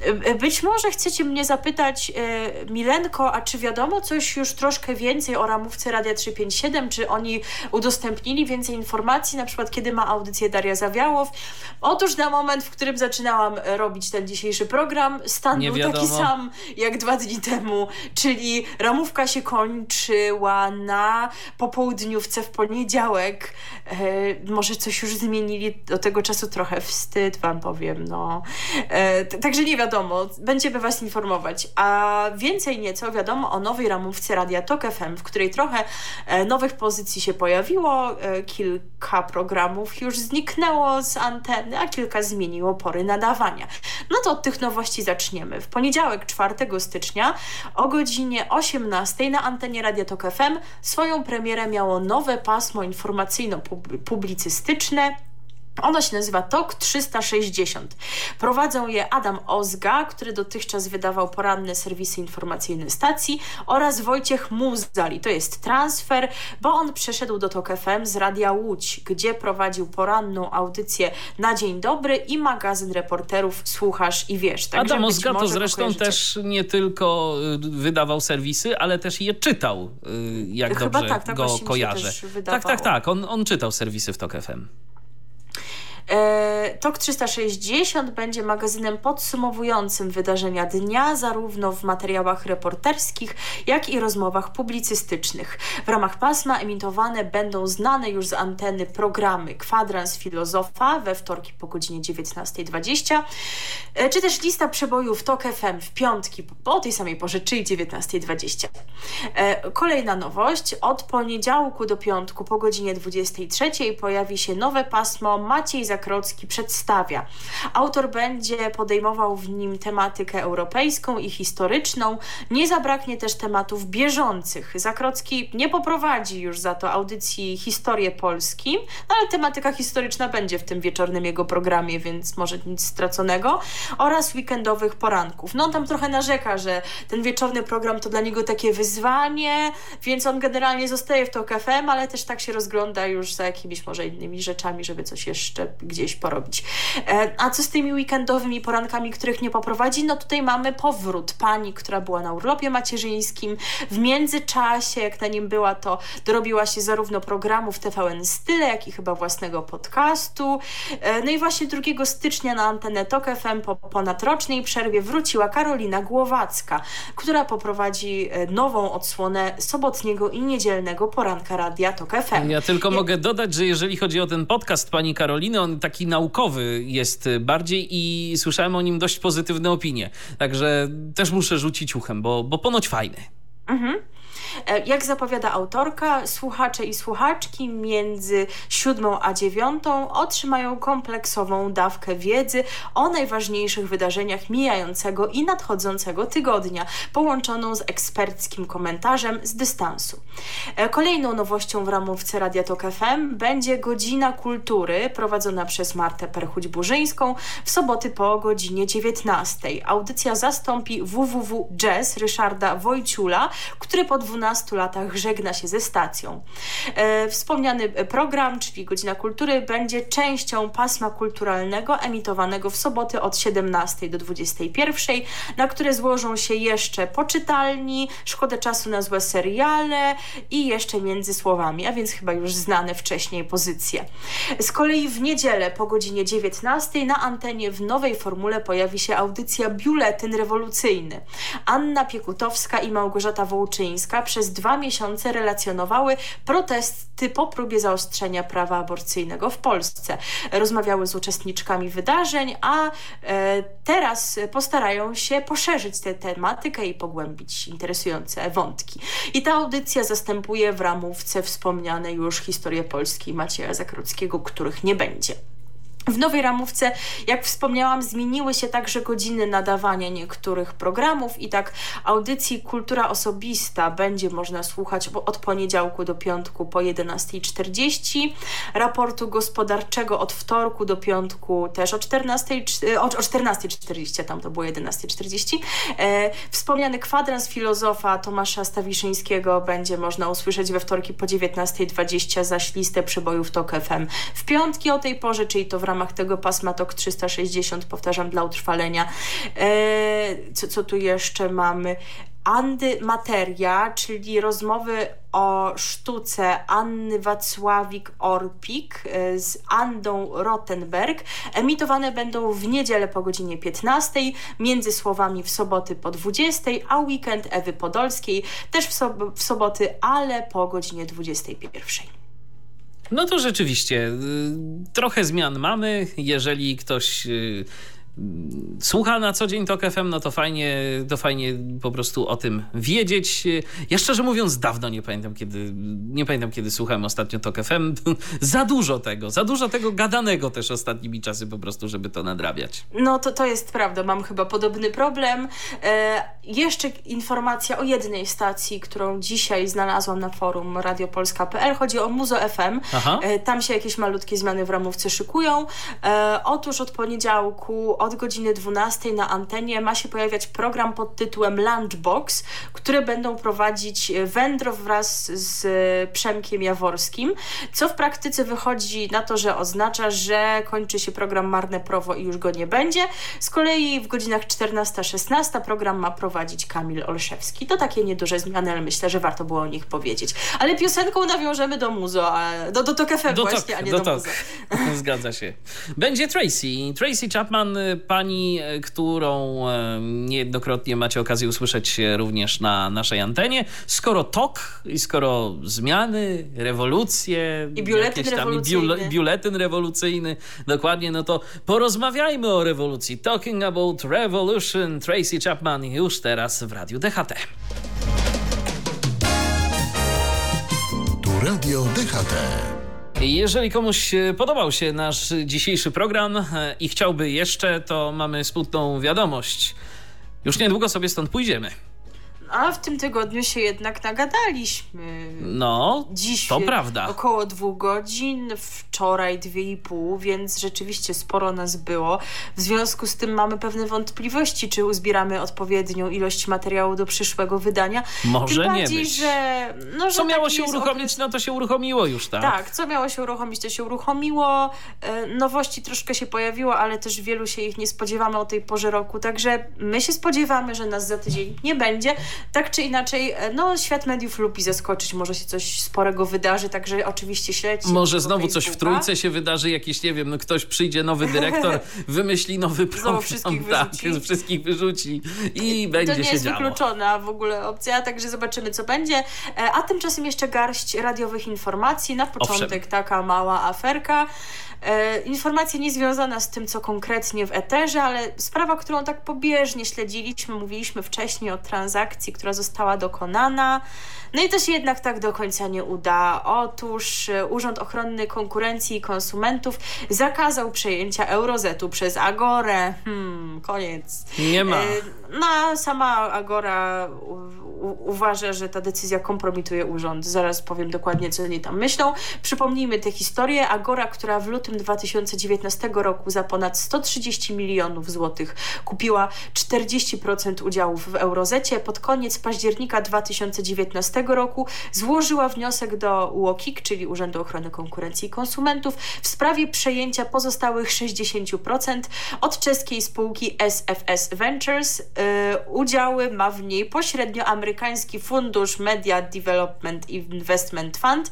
E, e, Być może chcecie mnie zapytać, Milenko, a czy wiadomo coś już troszkę więcej o ramówce Radia 357? Czy oni udostępnili więcej informacji, na przykład kiedy ma audycję Daria Zawiałow? Otóż na moment, w którym zaczynałam robić ten dzisiejszy program, stan Nie był taki sam jak dwa dni temu, czyli ramówka się kończyła na popołudniówce w poniedziałek. E, może coś już zmienili do tego czasu trochę wstyd, wam powiem, no. E, także nie wiadomo, będziemy was informować. A więcej nieco wiadomo o nowej ramówce Radia Tok FM, w której trochę e, nowych pozycji się pojawiło, e, kilka programów już zniknęło z anteny, a kilka zmieniło pory nadawania. No to od tych nowości zaczniemy. W poniedziałek 4 stycznia o godzinie 18 na antenie Radia Tok FM swoją premierę miało nowe pasmo informacyjno-publicystyczne ono się nazywa TOK 360. Prowadzą je Adam Ozga, który dotychczas wydawał poranne serwisy informacyjne stacji oraz Wojciech Muzali. To jest transfer, bo on przeszedł do TOK FM z Radia Łódź, gdzie prowadził poranną audycję na Dzień Dobry i magazyn reporterów Słuchasz i Wiesz. Także Adam Ozga to zresztą też nie tylko y, wydawał serwisy, ale też je czytał, y, jak Chyba dobrze tak, tak go kojarzę. Tak, tak, tak. On, on czytał serwisy w TOK FM. E, TOK 360 będzie magazynem podsumowującym wydarzenia dnia, zarówno w materiałach reporterskich, jak i rozmowach publicystycznych. W ramach pasma emitowane będą znane już z anteny programy Kwadrans Filozofa we wtorki po godzinie 19.20, e, czy też lista przebojów TOK FM w piątki po tej samej porze, czyli 19.20. E, Kolejna nowość. Od poniedziałku do piątku po godzinie 23 pojawi się nowe pasmo Maciej Zakrocki przedstawia. Autor będzie podejmował w nim tematykę europejską i historyczną. Nie zabraknie też tematów bieżących. Zakrocki nie poprowadzi już za to audycji Historię Polski, no ale tematyka historyczna będzie w tym wieczornym jego programie, więc może nic straconego. Oraz weekendowych poranków. No on tam trochę narzeka, że ten wieczorny program to dla niego takie wyzwanie, więc on generalnie zostaje w TOK FM, ale też tak się rozgląda już za jakimiś może innymi rzeczami, żeby coś jeszcze gdzieś porobić. E, A co z tymi weekendowymi porankami, których nie poprowadzi? No tutaj mamy powrót pani, która była na urlopie macierzyńskim. W międzyczasie, jak na nim była, to dorobiła się zarówno programów TVN Style, jak i chyba własnego podcastu. E, No i właśnie 2 stycznia na antenę TOK FM po ponadrocznej przerwie wróciła Karolina Głowacka, która poprowadzi e, nową odsłonę sobotniego i niedzielnego poranka radia TOK FM. Ja tylko Je- mogę dodać, że jeżeli chodzi o ten podcast pani Karoliny, on taki naukowy jest bardziej i słyszałem o nim dość pozytywne opinie. Także też muszę rzucić uchem, bo, bo ponoć fajny. E, Jak zapowiada autorka, słuchacze i słuchaczki między siódmą a dziewiątą otrzymają kompleksową dawkę wiedzy o najważniejszych wydarzeniach mijającego i nadchodzącego tygodnia, połączoną z eksperckim komentarzem z dystansu. E, Kolejną nowością w ramówce Radia Tok FM będzie Godzina Kultury prowadzona przez Martę Perchuć-Burzyńską w soboty po godzinie 19. Audycja zastąpi www Jazz Ryszarda Wojciula, który po 12 12 latach żegna się ze stacją. E, wspomniany program, czyli Godzina Kultury, będzie częścią pasma kulturalnego emitowanego w soboty od 17 do 21, na które złożą się jeszcze poczytalni, szkoda czasu na złe seriale i jeszcze między słowami, a więc chyba już znane wcześniej pozycje. Z kolei w niedzielę po godzinie 19 na antenie w nowej formule pojawi się audycja Biuletyn Rewolucyjny. Anna Piekutowska i Małgorzata Wołczyńska przez dwa miesiące relacjonowały protesty po próbie zaostrzenia prawa aborcyjnego w Polsce. Rozmawiały z uczestniczkami wydarzeń, a e, teraz postarają się poszerzyć tę tematykę i pogłębić interesujące wątki. I ta audycja zastępuje w ramówce wspomniane już historie Polski Macieja Zakruckiego, których nie będzie. W nowej ramówce, jak wspomniałam, zmieniły się także godziny nadawania niektórych programów i tak audycji Kultura Osobista będzie można słuchać od poniedziałku do piątku po 11.40, raportu gospodarczego od wtorku do piątku też o 14.40, o 14.40, tam to było 11.40. E, wspomniany kwadrans filozofa Tomasza Stawiszyńskiego będzie można usłyszeć we wtorki po 19.20, zaś listę przybojów TOK FM w piątki o tej porze, czyli to w ramach tego pasma TOK 360, powtarzam, dla utrwalenia. E, co, co tu jeszcze mamy? Andy Materia, czyli rozmowy o sztuce Anny Wacławik-Orpik e, z Andą Rottenberg. Emitowane będą w niedzielę po godzinie 15, między słowami w soboty po 20, a weekend Ewy Podolskiej też w, sob w soboty, ale po godzinie 21. No to rzeczywiście y, trochę zmian mamy. Jeżeli ktoś y, słucha na co dzień TOK FM, no to fajnie, to fajnie po prostu o tym wiedzieć. Ja szczerze mówiąc dawno nie pamiętam, kiedy, nie pamiętam, kiedy słuchałem ostatnio TOK FM. (laughs) za dużo tego, za dużo tego gadanego też ostatnimi czasy po prostu, żeby to nadrabiać. No to, to jest prawda, mam chyba podobny problem. E, jeszcze informacja o jednej stacji, którą dzisiaj znalazłam na forum radiopolska.pl. Chodzi o Muzo FM. E, tam się jakieś malutkie zmiany w ramówce szykują. E, otóż od poniedziałku od godziny 12 na antenie ma się pojawiać program pod tytułem Lunchbox, który będą prowadzić Wędrow wraz z Przemkiem Jaworskim, co w praktyce wychodzi na to, że oznacza, że kończy się program Marne Prowo i już go nie będzie. Z kolei w godzinach 14-16 program ma prowadzić Kamil Olszewski. To takie nieduże zmiany, ale myślę, że warto było o nich powiedzieć. Ale piosenką nawiążemy do muzo, a, do, do, do właśnie, tok, a nie do, do, do muzo. (laughs) Zgadza się. Będzie Tracy. Tracy Chapman, pani, którą e, niejednokrotnie macie okazję usłyszeć również na naszej antenie. Skoro tok i skoro zmiany, rewolucje... I biuletyn jakieś tam, rewolucyjny. biule- biuletyn rewolucyjny, dokładnie, no to porozmawiajmy o rewolucji. Talking about revolution. Tracy Chapman już teraz w Radiu DHT. Tu Radio DHT. Jeżeli komuś e, podobał się nasz dzisiejszy program e, i chciałby jeszcze, to mamy smutną wiadomość. Już niedługo sobie stąd pójdziemy. A w tym tygodniu się jednak nagadaliśmy. No, Dziś to prawda. około dwóch godzin, wczoraj dwie i pół, więc rzeczywiście sporo nas było. W związku z tym mamy pewne wątpliwości, czy uzbieramy odpowiednią ilość materiału do przyszłego wydania. Może Tym nie bardziej, być. że, no, że Co miało się uruchomić, okres- no to się uruchomiło już, tak? Tak, co miało się uruchomić, to się uruchomiło. E, Nowości troszkę się pojawiło, ale też wielu się ich nie spodziewamy o tej porze roku. Także my się spodziewamy, że nas za tydzień nie będzie. Tak czy inaczej, e, no świat mediów lubi zaskoczyć, może się coś sporego wydarzy, także oczywiście śledźcie. Może znowu coś w trójce się wydarzy, jakieś, nie wiem, no ktoś przyjdzie, nowy dyrektor, (laughs) wymyśli nowy program. wszystkich (laughs) tak, wyrzuci. (laughs) wszystkich wyrzuci i będzie to nie się jest działo. wykluczona w ogóle opcja, także zobaczymy, co będzie. E, A tymczasem jeszcze garść radiowych informacji. Na początek Owszem. taka mała aferka. E, Informacja niezwiązana z tym, co konkretnie w eterze, ale sprawa, którą tak pobieżnie śledziliśmy, mówiliśmy wcześniej o transakcji, która została dokonana. No i to się jednak tak do końca nie uda. Otóż e, Urząd Ochrony Konkurencji i Konsumentów zakazał przejęcia Eurozetu przez Agorę. Hmm, koniec. Nie ma. E, No, a sama Agora uważa, że ta decyzja kompromituje urząd. Zaraz powiem dokładnie, co oni tam myślą. Przypomnijmy tę historię. Agora, która w lutym 2019 roku za ponad 130 milionów złotych kupiła 40% udziałów w Eurozecie, pod koniec koniec października 2019 roku złożyła wniosek do UOKiK, czyli Urzędu Ochrony Konkurencji i Konsumentów, w sprawie przejęcia pozostałych 60% od czeskiej spółki SFS Ventures. Yy, udziały ma w niej pośrednio amerykański fundusz Media Development Investment Fund,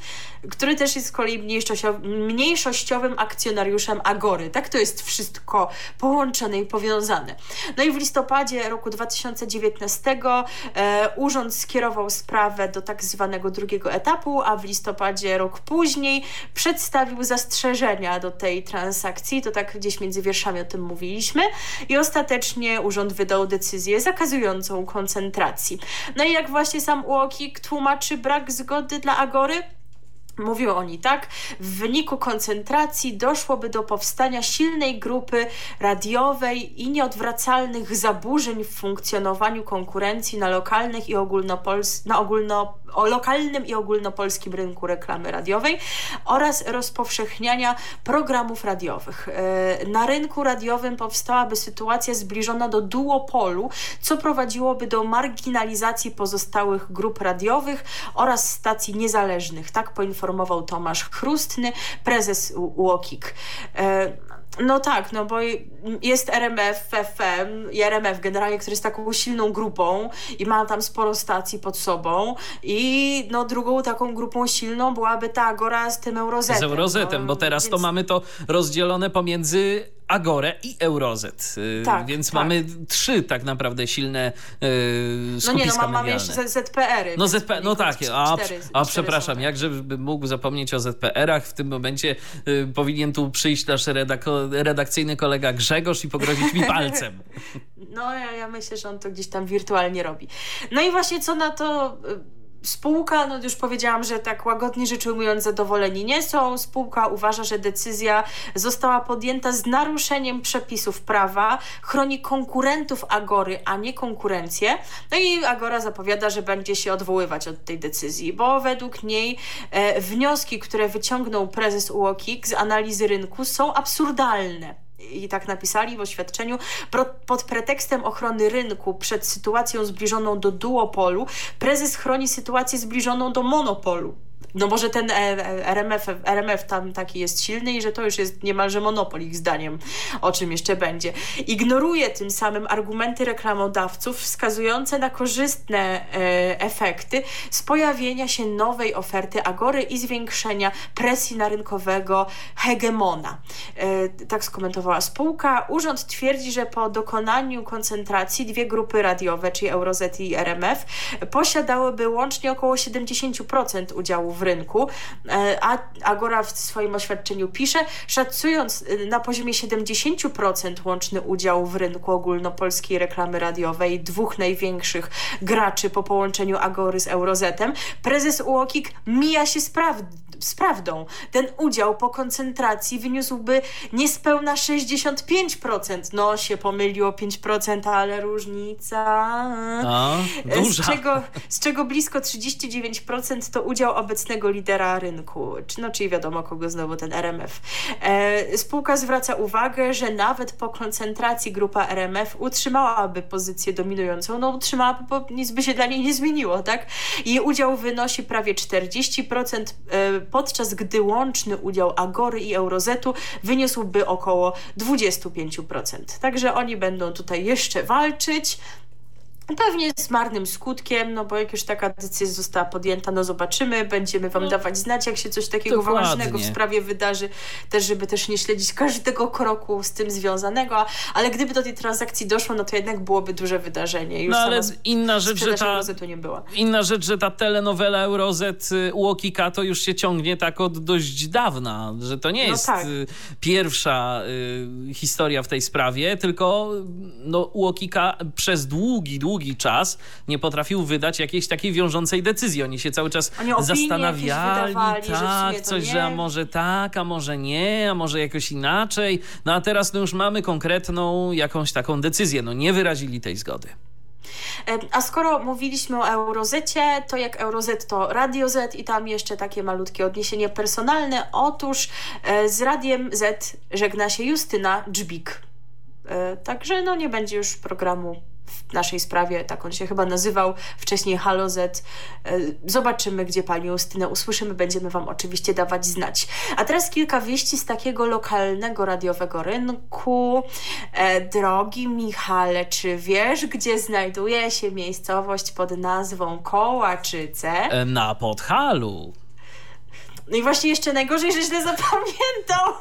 który też jest z kolei mniejszościowym, mniejszościowym akcjonariuszem Agory. Tak to jest wszystko połączone i powiązane. No i w listopadzie roku 2019 e, urząd skierował sprawę do tak zwanego drugiego etapu, a w listopadzie rok później przedstawił zastrzeżenia do tej transakcji. To tak gdzieś między wierszami o tym mówiliśmy. I ostatecznie urząd wydał decyzję zakazującą koncentracji. No i jak właśnie sam UOKiK tłumaczy brak zgody dla Agory? Mówią oni tak, w wyniku koncentracji doszłoby do powstania silnej grupy radiowej i nieodwracalnych zaburzeń w funkcjonowaniu konkurencji na lokalnych i ogólnopols na ogólno o lokalnym i ogólnopolskim rynku reklamy radiowej oraz rozpowszechniania programów radiowych. E, na rynku radiowym powstałaby sytuacja zbliżona do duopolu, co prowadziłoby do marginalizacji pozostałych grup radiowych oraz stacji niezależnych. Tak poinformował Tomasz Chrustny, prezes UOKiK. E, no tak, no bo jest RMF, FM i RMF generalnie, który jest taką silną grupą i ma tam sporo stacji pod sobą i no drugą taką grupą silną byłaby ta Agora z tym Eurozetem. Z Eurozetem, no, bo teraz więc... to mamy to rozdzielone pomiędzy Agorę i Eurozet. Y, tak, Więc tak. mamy trzy tak naprawdę silne yy, skupiska No nie, no ma, mamy jeszcze ZPR-y. No, więc ZP, no tak, a, cztery a przepraszam, tak. jakże bym mógł zapomnieć o ZPR-ach. W tym momencie y, powinien tu przyjść nasz redako, redakcyjny kolega Grzegorz i pogrozić mi (laughs) palcem. No ja, ja myślę, że on to gdzieś tam wirtualnie robi. No i właśnie co na to y, spółka, no już powiedziałam, że tak łagodnie rzecz ujmując zadowoleni nie są. Spółka uważa, że decyzja została podjęta z naruszeniem przepisów prawa, chroni konkurentów Agory, a nie konkurencję. No i Agora zapowiada, że będzie się odwoływać od tej decyzji, bo według niej e, wnioski, które wyciągnął prezes UOKiK z analizy rynku są absurdalne i tak napisali w oświadczeniu, pod pretekstem ochrony rynku przed sytuacją zbliżoną do duopolu, prezes chroni sytuację zbliżoną do monopolu. No może ten e, e, RMF, RMF tam taki jest silny i że to już jest niemalże monopol ich zdaniem, o czym jeszcze będzie. Ignoruje tym samym argumenty reklamodawców wskazujące na korzystne e, efekty z pojawienia się nowej oferty Agory i zwiększenia presji na rynkowego hegemona. Tak skomentowała spółka. Urząd twierdzi, że po dokonaniu koncentracji dwie grupy radiowe, czyli Eurozet i RMF, posiadałyby łącznie około 70% udziału w rynku, E, a Agora w swoim oświadczeniu pisze, szacując e, na poziomie 70% łączny udział w rynku ogólnopolskiej reklamy radiowej dwóch największych graczy po połączeniu Agory z Eurozetem, prezes UOKiK mija się z, praw z prawdą. Ten udział po koncentracji wyniósłby niespełna 65%. No się pomyliło 5%, ale różnica... A, E, duża. Z czego, z czego blisko 39% to udział obecnego lidera rynku, no, czyli wiadomo kogo znowu ten RMF. E, spółka zwraca uwagę, że nawet po koncentracji grupa RMF utrzymałaby pozycję dominującą, no utrzymałaby, bo nic by się dla niej nie zmieniło, tak? Jej udział wynosi prawie 40%, e, podczas gdy łączny udział Agory i Eurozetu wyniósłby około 25%. Także oni będą tutaj jeszcze walczyć. Pewnie z marnym skutkiem, no bo jak już taka decyzja została podjęta, no zobaczymy, będziemy wam dawać znać, jak się coś takiego Dokładnie. ważnego w sprawie wydarzy, też żeby też nie śledzić każdego kroku z tym związanego, ale gdyby do tej transakcji doszło, no to jednak byłoby duże wydarzenie. Już No ale inna rzecz, że ta, inna rzecz, że ta telenowela Eurozet y, UOKiK to już się ciągnie tak od dość dawna, że to nie No jest tak. y, pierwsza y, historia w tej sprawie, tylko no, UOKiK przez długi, długi czas nie potrafił wydać jakiejś takiej wiążącej decyzji. Oni się cały czas Oni zastanawiali, że tak, to coś, nie. że a może tak, a może nie, a może jakoś inaczej. No a teraz no już mamy konkretną jakąś taką decyzję. No nie wyrazili tej zgody. A skoro mówiliśmy o Eurozecie, to jak Eurozet to Radio Z i tam jeszcze takie malutkie odniesienie personalne. Otóż e, z Radiem Z żegna się Justyna Dżbik. E, Także no nie będzie już programu w naszej sprawie, tak on się chyba nazywał, wcześniej Halo Z. E, Zobaczymy, gdzie Pani Justynę usłyszymy, będziemy Wam oczywiście dawać znać. A teraz kilka wieści z takiego lokalnego radiowego rynku. E, drogi Michale, czy wiesz, gdzie znajduje się miejscowość pod nazwą Kołaczyce? Na Podhalu. No i właśnie jeszcze najgorzej, że źle (laughs) zapamiętał,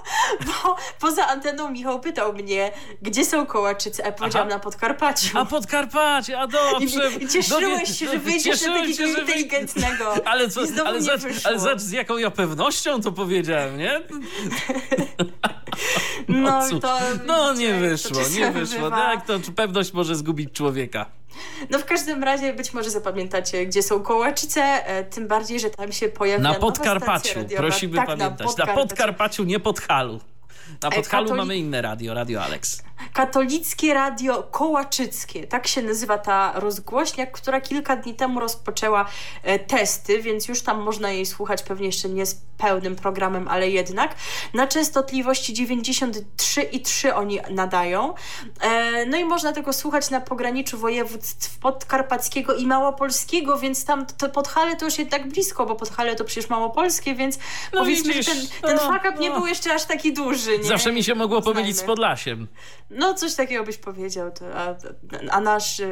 bo poza anteną Michał pytał mnie, gdzie są Kołaczyce, a ja powiedziałam Aha. na Podkarpaciu. A Podkarpacie, a dobrze. I, i cieszyłeś się, że wyjdziesz na takiego się, że wy- inteligentnego. (laughs) Ale, co, ale, wyszło. ale z jaką ja pewnością to powiedziałem, nie? (laughs) No, cóż, to no nie wyszło, nie wyszło. bywa. Tak, to pewność może zgubić człowieka. No w każdym razie być może zapamiętacie, gdzie są Kołaczyce, e, tym bardziej, że tam się pojawia Na Podkarpaciu, prosimy tak, pamiętać. Na Podkarpaciu. Podkarpaciu, nie Podhalu. Na Podhalu katoli- mamy inne radio, Radio Alex. Katolickie Radio Kołaczyckie. Tak się nazywa ta rozgłośnia, która kilka dni temu rozpoczęła e, testy, więc już tam można jej słuchać, pewnie jeszcze nie z pełnym programem, ale jednak. Na częstotliwości 93,3 oni nadają. E, no i można tego słuchać na pograniczu województw podkarpackiego i małopolskiego, więc tam to Podhale to już jednak blisko, bo Podhale to przecież małopolskie, więc No powiedzmy, widzisz, że ten, ten no, fuck up nie no. był jeszcze aż taki duży. Nie? Zawsze mi się mogło pomylić z. Podlasiem. No, coś takiego byś powiedział. To, a, a nasz e,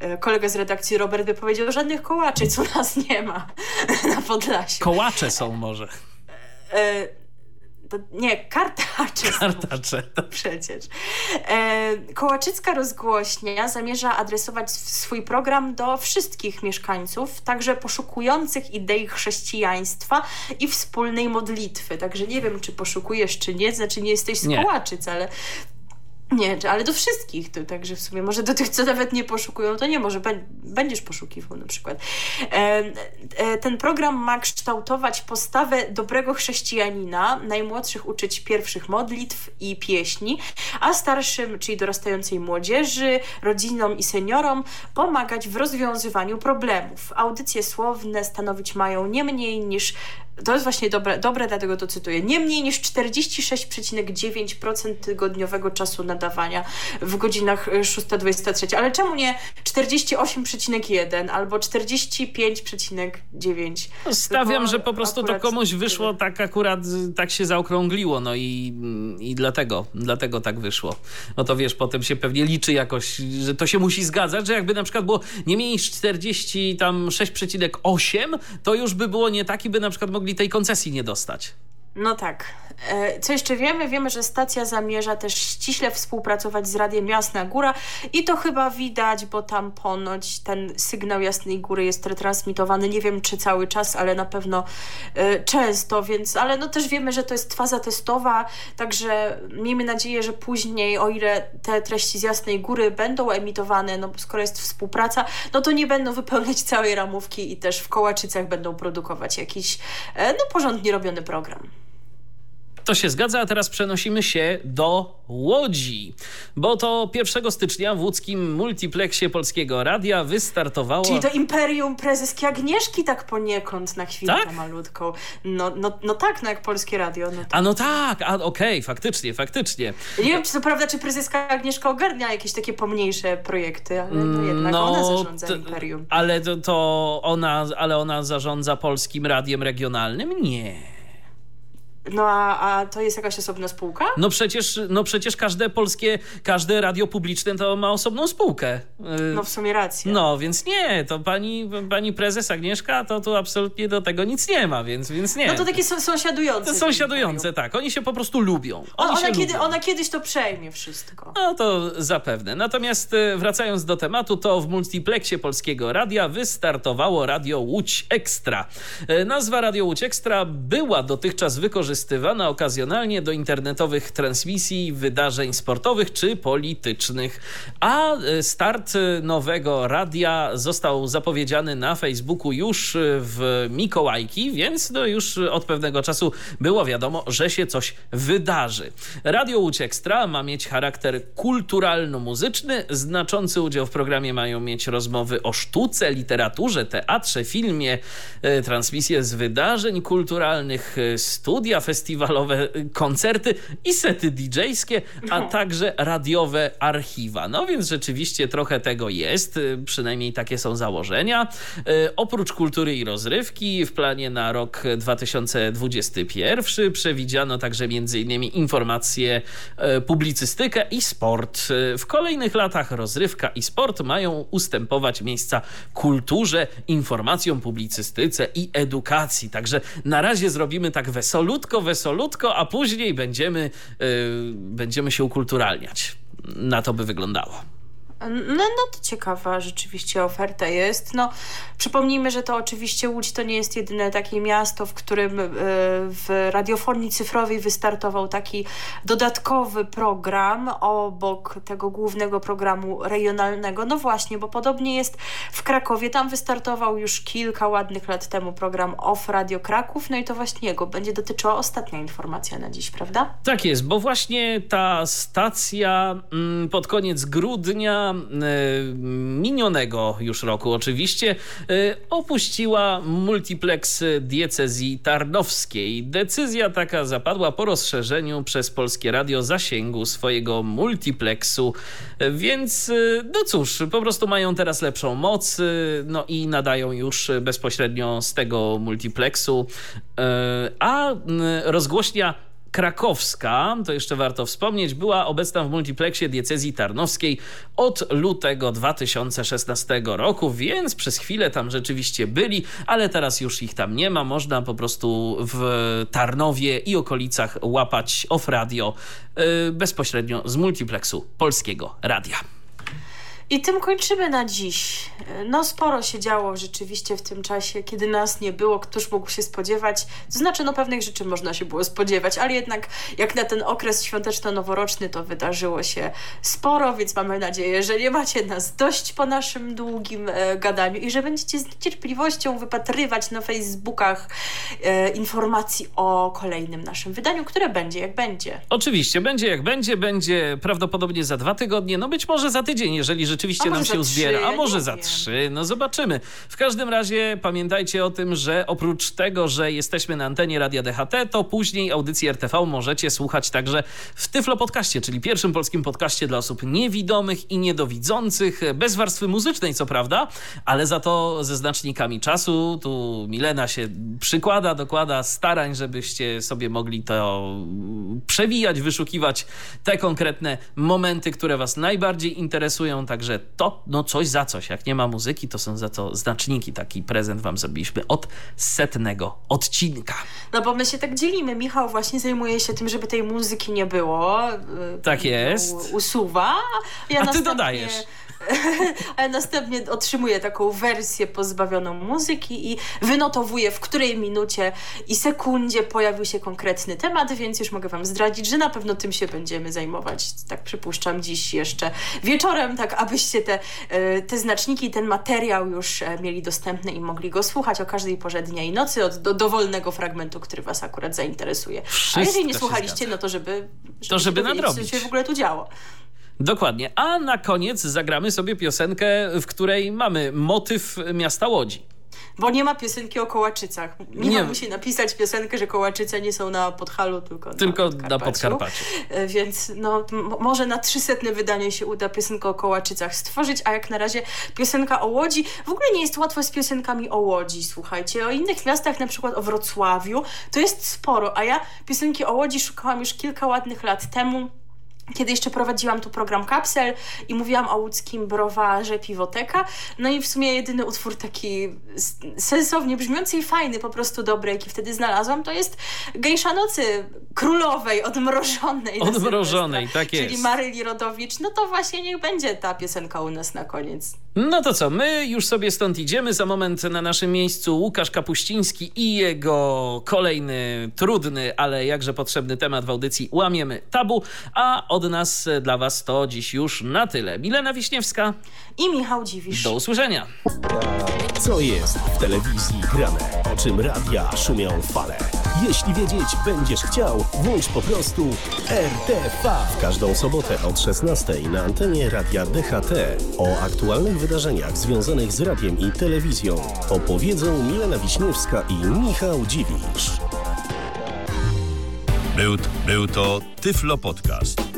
e, kolega z redakcji Robert by powiedział, żadnych kołaczyc u nas nie ma (laughs) na Podlasiu. Kołacze są może. E, to, nie, kartacze są Kartacze. przecież. E, Kołaczycka rozgłośnia zamierza adresować sw- swój program do wszystkich mieszkańców, także poszukujących idei chrześcijaństwa i wspólnej modlitwy. Także nie wiem, czy poszukujesz, czy nie, znaczy nie jesteś z Nie. Kołaczyc, ale nie, ale do wszystkich, to, także w sumie może do tych, co nawet nie poszukują, to nie, może bę- będziesz poszukiwał na przykład. E, ten program ma kształtować postawę dobrego chrześcijanina, najmłodszych uczyć pierwszych modlitw i pieśni, a starszym, czyli dorastającej młodzieży, rodzinom i seniorom pomagać w rozwiązywaniu problemów. Audycje słowne stanowić mają nie mniej niż to jest właśnie dobre, dobre, dlatego to cytuję. Nie mniej niż 46,9% tygodniowego czasu nadawania w godzinach y, 6-23. Ale czemu nie 48,1 albo 45,9? Stawiam, że po prostu to komuś wyszło tak akurat, tak się zaokrągliło, no i, i dlatego, dlatego tak wyszło. No to wiesz, potem się pewnie liczy jakoś, że to się musi zgadzać, że jakby na przykład było nie mniej niż 40, tam 6,8, to już by było nie tak i by na przykład mogli tej koncesji nie dostać. No tak. E, Co jeszcze wiemy? Wiemy, że stacja zamierza też ściśle współpracować z Radiem Jasna Góra i to chyba widać, bo tam ponoć ten sygnał Jasnej Góry jest retransmitowany, nie wiem czy cały czas, ale na pewno e, często, więc, ale no też wiemy, że to jest faza testowa, także miejmy nadzieję, że później, o ile te treści z Jasnej Góry będą emitowane, no skoro jest współpraca, no to nie będą wypełniać całej ramówki i też w Kołaczycach będą produkować jakiś, e, no porządnie robiony program. To się zgadza, a teraz przenosimy się do Łodzi, bo to 1 stycznia w łódzkim multiplexie Polskiego Radia wystartowało... Czyli to imperium prezeski Agnieszki tak poniekąd na chwilę Tak? malutką. No, no, no tak, no jak Polskie Radio. No tak. A no tak, a okej, faktycznie, faktycznie. Ja Nie wiem, czy to prawda, czy prezeska Agnieszka ogarnia jakieś takie pomniejsze projekty, ale no jednak ona zarządza imperium. Ale to, to ona, ale ona zarządza polskim radiem regionalnym? Nie. No a, a to jest jakaś osobna spółka? No przecież, no przecież każde polskie, każde radio publiczne to ma osobną spółkę. Yy, No w sumie racja. No, więc nie, to pani, pani prezes Agnieszka to tu absolutnie do tego nic nie ma, więc, więc nie. No to takie są sąsiadujące. To sąsiadujące, tak. Oni się po prostu lubią. Oni ona, kiedy, lubią. ona kiedyś to przejmie wszystko. No to zapewne. Natomiast e, wracając do tematu, to w multiplexie Polskiego Radia wystartowało Radio Łódź Ekstra. E, Nazwa Radio Łódź Ekstra była dotychczas wykorzystywana okazjonalnie do internetowych transmisji wydarzeń sportowych czy politycznych. A e, start nowego radia został zapowiedziany na Facebooku już e, w Mikołajki, więc no już od pewnego czasu było wiadomo, że się coś wydarzy. Radio Łódź Ekstra ma mieć charakter kulturalno-muzyczny. Znaczący udział w programie mają mieć rozmowy o sztuce, literaturze, teatrze, filmie, e, transmisje z wydarzeń kulturalnych, studia festiwalowe y, koncerty i sety DJ-skie, a także radiowe archiwa. No więc rzeczywiście trochę tego jest, y, przynajmniej takie są założenia. Y, Oprócz kultury i rozrywki w planie na rok 2021 przewidziano także m.in. informacje, e, publicystykę i sport. W kolejnych latach rozrywka i sport mają ustępować miejsca kulturze, informacjom, publicystyce i edukacji. Także na razie zrobimy tak wesolutko, wesolutko, a później będziemy, e, będziemy się ukulturalniać. Na to by wyglądało. No, no to ciekawa rzeczywiście oferta jest. No, przypomnijmy, że to oczywiście Łódź to nie jest jedyne takie miasto, w którym e, w radiofonii cyfrowej wystartował taki dodatkowy program obok tego głównego programu regionalnego. No właśnie, bo podobnie jest w Krakowie. Tam wystartował już kilka ładnych lat temu program OFF Radio Kraków. No i to właśnie jego będzie dotyczyła ostatnia informacja na dziś, prawda? Tak jest, bo właśnie ta stacja mm, pod koniec grudnia y, minionego już roku oczywiście y, opuściła multiplex diecezji tarnowskiej. Decyzja taka zapadła po rozszerzeniu przez Polskie Radio zasięgu swojego multiplexu, więc y, no cóż, po prostu mają teraz lepszą moc, no i nadają już bezpośrednio z tego multiplexu, a rozgłośnia krakowska, to jeszcze warto wspomnieć, była obecna w multiplexie diecezji tarnowskiej od lutego 2016 roku, więc przez chwilę tam rzeczywiście byli, ale teraz już ich tam nie ma. Można po prostu w Tarnowie i okolicach łapać off radio yy, bezpośrednio z multiplexu Polskiego Radia. I tym kończymy na dziś. No sporo się działo rzeczywiście w tym czasie, kiedy nas nie było, któż mógł się spodziewać. To znaczy, no pewnych rzeczy można się było spodziewać, ale jednak jak na ten okres świąteczno-noworoczny to wydarzyło się sporo, więc mamy nadzieję, że nie macie nas dość po naszym długim e, gadaniu i że będziecie z niecierpliwością wypatrywać na Facebookach e, informacji o kolejnym naszym wydaniu, które będzie jak będzie. Oczywiście, będzie jak będzie, będzie prawdopodobnie za dwa tygodnie, no być może za tydzień, jeżeli rzeczywiście A nam się trzy, a ja może za wiem. trzy, no zobaczymy. W każdym razie pamiętajcie o tym, że oprócz tego, że jesteśmy na antenie Radia DHT, to później audycji RTV możecie słuchać także w Tyflo Podcaście, czyli pierwszym polskim podcaście dla osób niewidomych i niedowidzących, bez warstwy muzycznej co prawda, ale za to ze znacznikami czasu. Tu Milena się przykłada, dokłada starań, żebyście sobie mogli to przewijać, wyszukiwać te konkretne momenty, które was najbardziej interesują, także to no coś za coś. Jak nie ma muzyki, to są za to znaczniki. Taki prezent wam zrobiliśmy od setnego odcinka. No bo my się tak dzielimy. Michał właśnie zajmuje się tym, żeby tej muzyki nie było. y, Tak ją jest. Usuwa. Ja A ty dodajesz. (laughs) A ja następnie otrzymuję taką wersję pozbawioną muzyki i wynotowuję, w której minucie i sekundzie pojawił się konkretny temat, więc już mogę Wam zdradzić, że na pewno tym się będziemy zajmować. Tak przypuszczam dziś jeszcze wieczorem, tak abyście te, e, te znaczniki, ten materiał już e, mieli dostępny i mogli go słuchać o każdej porze dnia i nocy od do dowolnego fragmentu, który Was akurat zainteresuje. A Wszystko jeżeli nie słuchaliście, no to żeby, To żeby nadrobić. co się w ogóle tu działo. Dokładnie. A na koniec zagramy sobie piosenkę, w której mamy motyw miasta Łodzi. Bo nie ma piosenki o Kołaczycach. Michał Nie. musi napisać piosenkę, że Kołaczyce nie są na Podhalu, tylko, Tylko na na Podkarpaciu. Podkarpaciu. E, Więc no, może na trzysetne wydanie się uda piosenkę o Kołaczycach stworzyć, a jak na razie piosenka o Łodzi. W ogóle nie jest łatwo z piosenkami o Łodzi, słuchajcie. O innych miastach, na przykład o Wrocławiu, to jest sporo, a ja piosenki o Łodzi szukałam już kilka ładnych lat temu. Kiedy jeszcze prowadziłam tu program Kapsel i mówiłam o łódzkim browarze Piwoteka. No i w sumie jedyny utwór taki sensownie brzmiący i fajny, po prostu dobry, jaki wtedy znalazłam, to jest Gejsza Nocy Królowej, odmrożonej. Odmrożonej, tak jest. Czyli Maryli Rodowicz. No to właśnie niech będzie ta piosenka u nas na koniec. No to co, my już sobie stąd idziemy. Za moment na naszym miejscu Łukasz Kapuściński i jego kolejny, trudny, ale jakże potrzebny temat w audycji Łamiemy Tabu. A od nas e, dla was to dziś już na tyle. Milena Wiśniewska, I Michał Dziwisz. do usłyszenia. Co jest w telewizji grane? O czym radia szumią fale? Jeśli wiedzieć będziesz chciał, włącz po prostu RTV. W każdą sobotę od 16 na antenie radia DHT. O aktualnych wydarzeniach związanych z radiem i telewizją opowiedzą Milena Wiśniewska i Michał Dziwisz. Był, był to Tyflo Podcast.